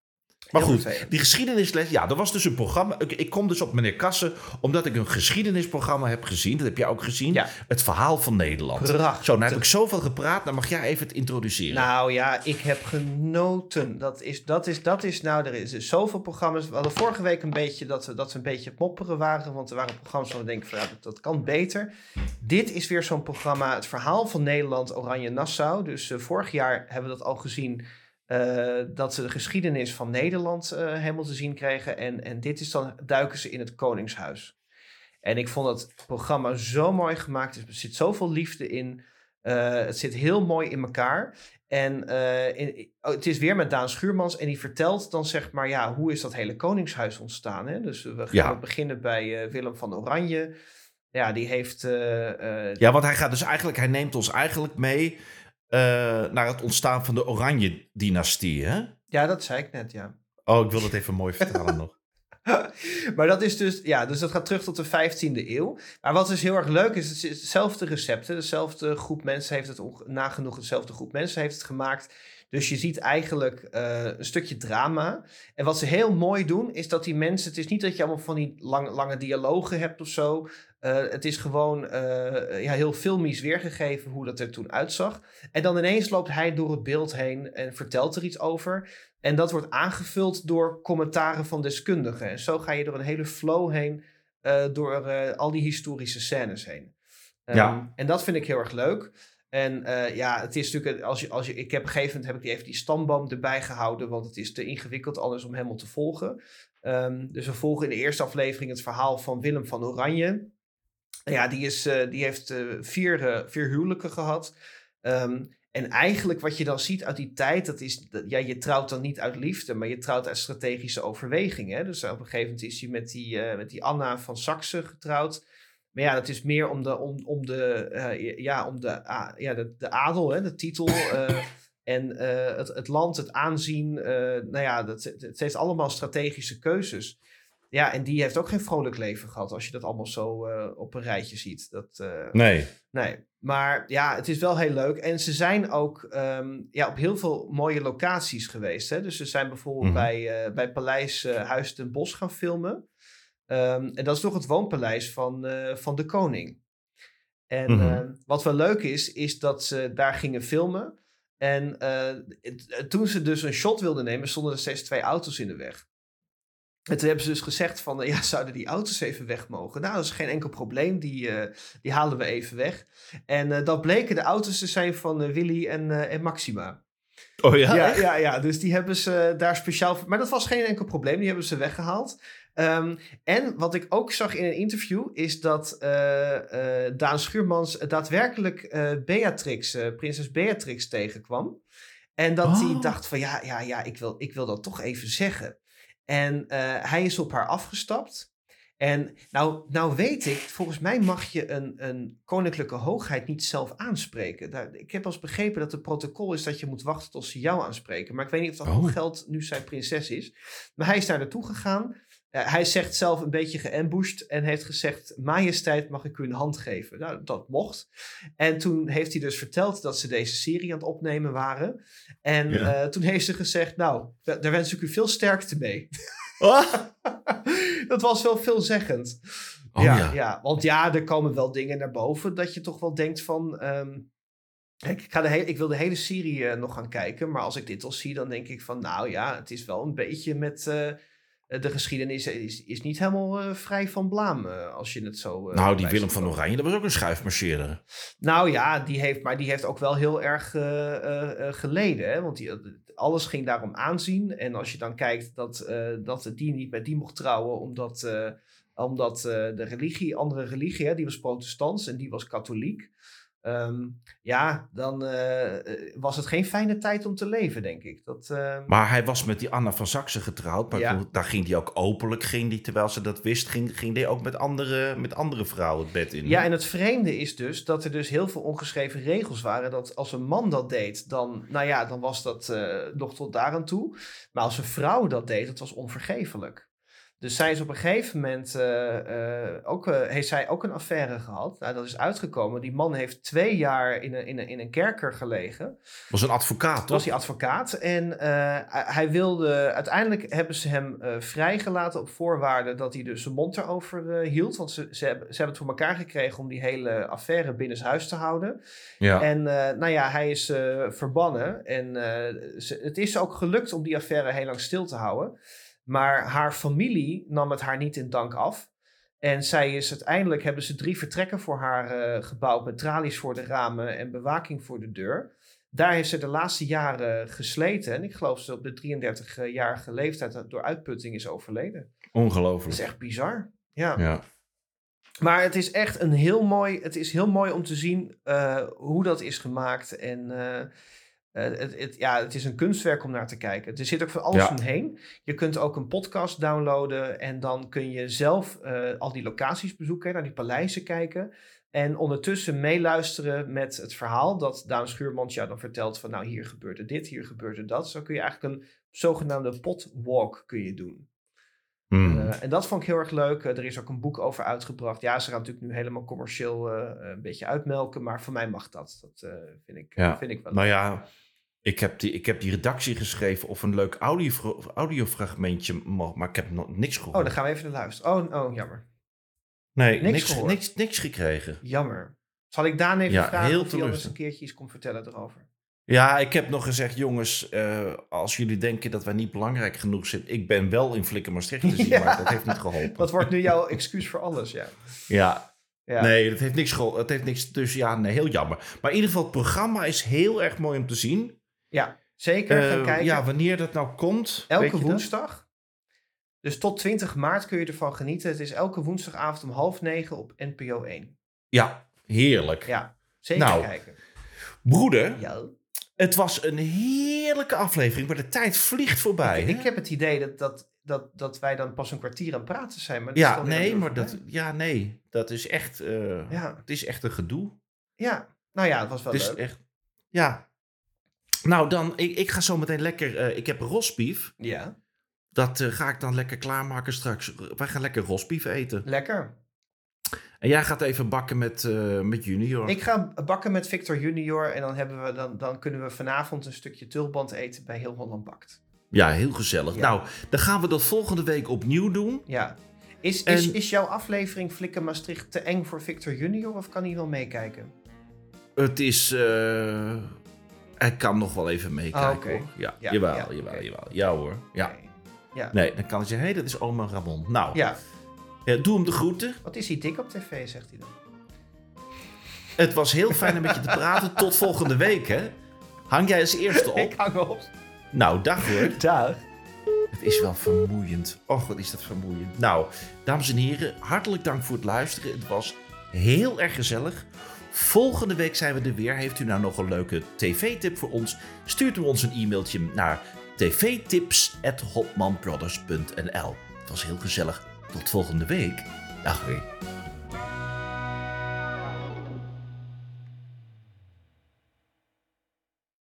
Maar goed, vervelend. die geschiedenisles, ja, dat was dus een programma. Ik, ik kom dus op meneer Kassen, omdat ik een geschiedenisprogramma heb gezien. Dat heb jij ook gezien. Ja. Het verhaal van Nederland. Prachtig. Zo, nou heb ik zoveel gepraat, dan mag jij even het introduceren. Nou ja, ik heb genoten. Dat is, dat is, dat is nou, er is zoveel programma's. We hadden vorige week een beetje dat we, dat we een beetje mopperen waren. Want er waren programma's van we denken van ja, dat, dat kan beter. Dit is weer zo'n programma, het verhaal van Nederland, Oranje Nassau. Dus eh, vorig jaar hebben we dat al gezien. Eh, dat ze de geschiedenis van Nederland eh, helemaal te zien kregen. En, en dit is dan, duiken ze in het Koningshuis. En ik vond het programma zo mooi gemaakt. Er zit zoveel liefde in. Eh, het zit heel mooi in elkaar. En in- oh, het is weer met Daan Schuurmans. En die vertelt dan zeg maar, ja, hoe is dat hele koningshuis ontstaan? Hè? Dus we gaan Ja. beginnen bij Willem van Oranje. Ja, die heeft... Ja, want hij gaat dus eigenlijk, hij neemt ons eigenlijk mee naar het ontstaan van de Oranje-dynastie, hè? ja, dat zei ik net, ja. Oh, ik wil dat even mooi vertalen nog. maar dat is dus, ja, dus dat gaat terug tot de 15e eeuw. Maar wat dus heel erg leuk is, het is hetzelfde recept. hè. Dezelfde groep mensen heeft het, nagenoeg dezelfde groep mensen heeft het gemaakt. Dus je ziet eigenlijk eh, een stukje drama. En wat ze heel mooi doen, is dat die mensen, het is niet dat je allemaal van die lang, lange dialogen hebt of zo. Eh, het is gewoon eh, ja, heel filmisch weergegeven hoe dat er toen uitzag. En dan ineens loopt hij door het beeld heen en vertelt er iets over. En dat wordt aangevuld door commentaren van deskundigen. En zo ga je door een hele flow heen, door al die historische scènes heen. Ehm, Ja. En dat vind ik heel erg leuk. En eh, ja, het is natuurlijk, als je, als je, ik heb op een gegeven moment heb ik even die stamboom erbij gehouden, want het is te ingewikkeld anders om helemaal te volgen. Ehm, dus we volgen in de eerste aflevering het verhaal van Willem van Oranje. Ja, die, is, eh, die heeft eh, vier, eh, vier huwelijken gehad. Ehm, en eigenlijk wat je dan ziet uit die tijd, dat is, dat, ja, je trouwt dan niet uit liefde, maar je trouwt uit strategische overwegingen. Dus op een gegeven moment is hij met die, eh, met die Anna van Saxe getrouwd. Maar ja, dat is meer om de, om, om de, eh, ja, om de, ja, de, de adel, hè, de titel. eh, en eh, het, het land, het aanzien. nou ja, dat, het, heeft allemaal strategische keuzes. Ja, en die heeft ook geen vrolijk leven gehad als je dat allemaal zo op een rijtje ziet. Dat, Nee. Nee, maar ja, het is wel heel leuk. En ze zijn ook ehm, ja, op heel veel mooie locaties geweest. Hè? Dus ze zijn bijvoorbeeld Mhm. bij, bij Paleis Huis ten Bosch gaan filmen. Ehm, en dat is toch het woonpaleis van, eh, van de koning. En Mhm. ehm, wat wel leuk is, is dat ze daar gingen filmen. En eh, het- toen ze dus een shot wilden nemen, stonden er steeds twee auto's in de weg. En toen hebben ze dus gezegd van, eh, ja, zouden die auto's even weg mogen? Nou, dat is geen enkel probleem, die, eh, die halen we even weg. En eh, dat bleken de auto's te zijn van eh, Willy en, eh, en Maxima. Oh ja? Ja, ja, ja, dus die hebben ze daar speciaal voor. Maar dat was geen enkel probleem, die hebben ze weggehaald. Ehm, en wat ik ook zag in een interview is dat eh, eh, Daan Schuurmans daadwerkelijk eh, Beatrix, prinses Beatrix tegenkwam. En dat hij Oh. dacht van ja, ja, ja, ik wil, ik wil dat toch even zeggen. En hij is op haar afgestapt. En nou, nou weet ik, volgens mij mag je een, een koninklijke hoogheid niet zelf aanspreken. Daar, ik heb als begrepen dat het protocol is dat je moet wachten tot ze jou aanspreken. Maar ik weet niet of dat Oh. nog geldt nu zij prinses is. Maar hij is daar naartoe gegaan. Eh, hij zegt zelf een beetje geambushed en heeft gezegd: Majesteit, mag ik u een hand geven? Nou, dat mocht. En toen heeft hij dus verteld dat ze deze serie aan het opnemen waren. En Ja. eh, toen heeft ze gezegd: Nou, da- daar wens ik u veel sterkte mee. Oh, dat was wel veelzeggend. Oh, ja, ja. ja. want ja, er komen wel dingen naar boven dat je toch wel denkt van... ehm, ik, ga de he- ik wil de hele serie eh, nog gaan kijken, maar als ik dit al zie, dan denk ik van... Nou ja, het is wel een beetje met... eh, de geschiedenis is, is niet helemaal eh, vrij van blaam, als je het zo... nou, die Willem van. Oranje, dat was ook een schuifmarcheerder. Nou ja, die heeft, maar die heeft ook wel heel erg geleden. Hè? Want die, alles ging daarom aanzien. En als je dan kijkt dat, eh, dat die niet met die mocht trouwen, omdat, eh, omdat eh, de religie, andere religie, hè, die was protestants en die was katholiek. Ehm, ja, dan eh, was het geen fijne tijd om te leven, denk ik. Dat, eh, Maar hij was met die Anna van Saxe getrouwd. Maar Ja. toen- daar ging hij ook openlijk, ging die, terwijl ze dat wist, ging, ging hij ook met andere, met andere vrouwen het bed in. Ja, en het vreemde is dus dat er dus heel veel ongeschreven regels waren. Dat als een man dat deed, dan, nou ja, dan was dat eh, nog tot daar aan toe. Maar als een vrouw dat deed, dat was onvergeeflijk. Dus zij is op een gegeven moment eh, eh, ook, eh, heeft zij ook een affaire gehad. Nou, dat is uitgekomen. Die man heeft twee jaar in een, in een, in een kerker gelegen. was een advocaat, toch? was hij advocaat. En hij- wilde. Uiteindelijk hebben ze hem vrijgelaten op voorwaarde dat hij dus zijn mond erover hield. Want ze, ze, hebben, ze hebben het voor elkaar gekregen om die hele affaire binnenshuis te houden. Ja. En nou ja, hij is verbannen. En ze- het is ook gelukt om die affaire heel lang stil te houden. Maar haar familie nam het haar niet in dank af. En zij is uiteindelijk hebben ze drie vertrekken voor haar eh, gebouwd met tralies voor de ramen en bewaking voor de deur. Daar heeft ze de laatste jaren gesleten. En ik geloof ze op de 33-jarige leeftijd door uitputting is overleden. Dat Ongelooflijk. is echt bizar. Ja. Ja. Maar het is echt een heel mooi, het is heel mooi om te zien eh, hoe dat is gemaakt. En eh, eh, het, het, ja, het is een kunstwerk om naar te kijken. Er zit ook van alles Ja. omheen. Je kunt ook een podcast downloaden en dan kun je zelf eh, al die locaties bezoeken, naar die paleizen kijken. En ondertussen meeluisteren met het verhaal dat Daan Schuurmans jou dan vertelt van nou hier gebeurde dit, hier gebeurde dat. Zo kun je eigenlijk een zogenaamde potwalk kun je doen. Hmm. Eh, en dat vond ik heel erg leuk. Er is ook een boek over uitgebracht. Ja, ze gaan natuurlijk nu helemaal commercieel een beetje uitmelken. Maar voor mij mag dat. Dat vind, ik, Ja. vind ik wel nou leuk. ja, ik heb, die, ik heb die redactie geschreven of een leuk audio, audiofragmentje maar ik heb nog niks gehoord. Oh, dan gaan we even naar luisteren. Oh, oh jammer. nee, niks niks, niks, niks gekregen. Jammer. Zal ik Daan even Ja, vragen heel of hij eens een keertje iets komt vertellen erover? Ja, ik heb nog gezegd, jongens, eh, als jullie denken dat wij niet belangrijk genoeg zijn, ik ben wel in Flikker Maastricht te zien, Ja. maar dat heeft niet geholpen. Dat wordt nu jouw excuus voor alles, ja. Ja, ja. nee, dat heeft niks geholpen. Het heeft niks, dus ja, nee, heel jammer. Maar in ieder geval, het programma is heel erg mooi om te zien. Ja, zeker. gaan Eh, kijken. ja, wanneer dat nou komt, elke dat? woensdag. Dus tot 20 maart kun je ervan genieten. Het is elke woensdagavond om half negen op NPO 1. Ja, heerlijk. Ja, zeker Nou, kijken. Broeder, Ja. het was een heerlijke aflevering, maar de tijd vliegt voorbij. Ik, heb het idee dat, dat, dat, dat wij dan pas een kwartier aan het praten zijn. Maar ja, nee, maar dat, ja, nee, dat is echt, eh, Ja. het is echt een gedoe. Ja, nou ja, het was wel Het is leuk. echt, ja. Nou, dan, ik, ik ga zo meteen lekker, eh, ik heb rosbief. Ja, Dat eh, ga ik dan lekker klaarmaken straks. Wij gaan lekker rosbief eten. lekker. En jij gaat even bakken met, eh, met Junior. Ik ga bakken met Victor Junior en dan, hebben we, dan, dan kunnen we vanavond een stukje tulband eten bij Heel Holland Bakt. Ja, heel gezellig. Ja. Nou, dan gaan we dat volgende week opnieuw doen. Ja. Is, is, En- is jouw aflevering Flikker Maastricht te eng voor Victor Junior of kan hij wel meekijken? Het is... hij kan nog wel even meekijken, Ah, oké. hoor. Ja, Ja, jawel, ja, jawel, jawel. Ja hoor. Ja. Ja. Nee, dan kan hij zeggen, hé, dat is oma Ramon. Nou, ja, ja, doe hem de groeten. wat is hij dik op tv, zegt hij dan. Het was heel fijn om met je te praten. Tot volgende week, hè. Hang jij als eerste op. Ik hang op. Nou, dag hoor. Dag. Het is wel vermoeiend. Och, wat is dat vermoeiend. Nou, dames en heren, hartelijk dank voor het luisteren. Het was heel erg gezellig. Volgende week zijn we er weer. Heeft u nou nog een leuke tv-tip voor ons? Stuurt u ons een e-mailtje naar tvtips.hotmanbrothers.nl Het was heel gezellig. Tot volgende week. Dag weer.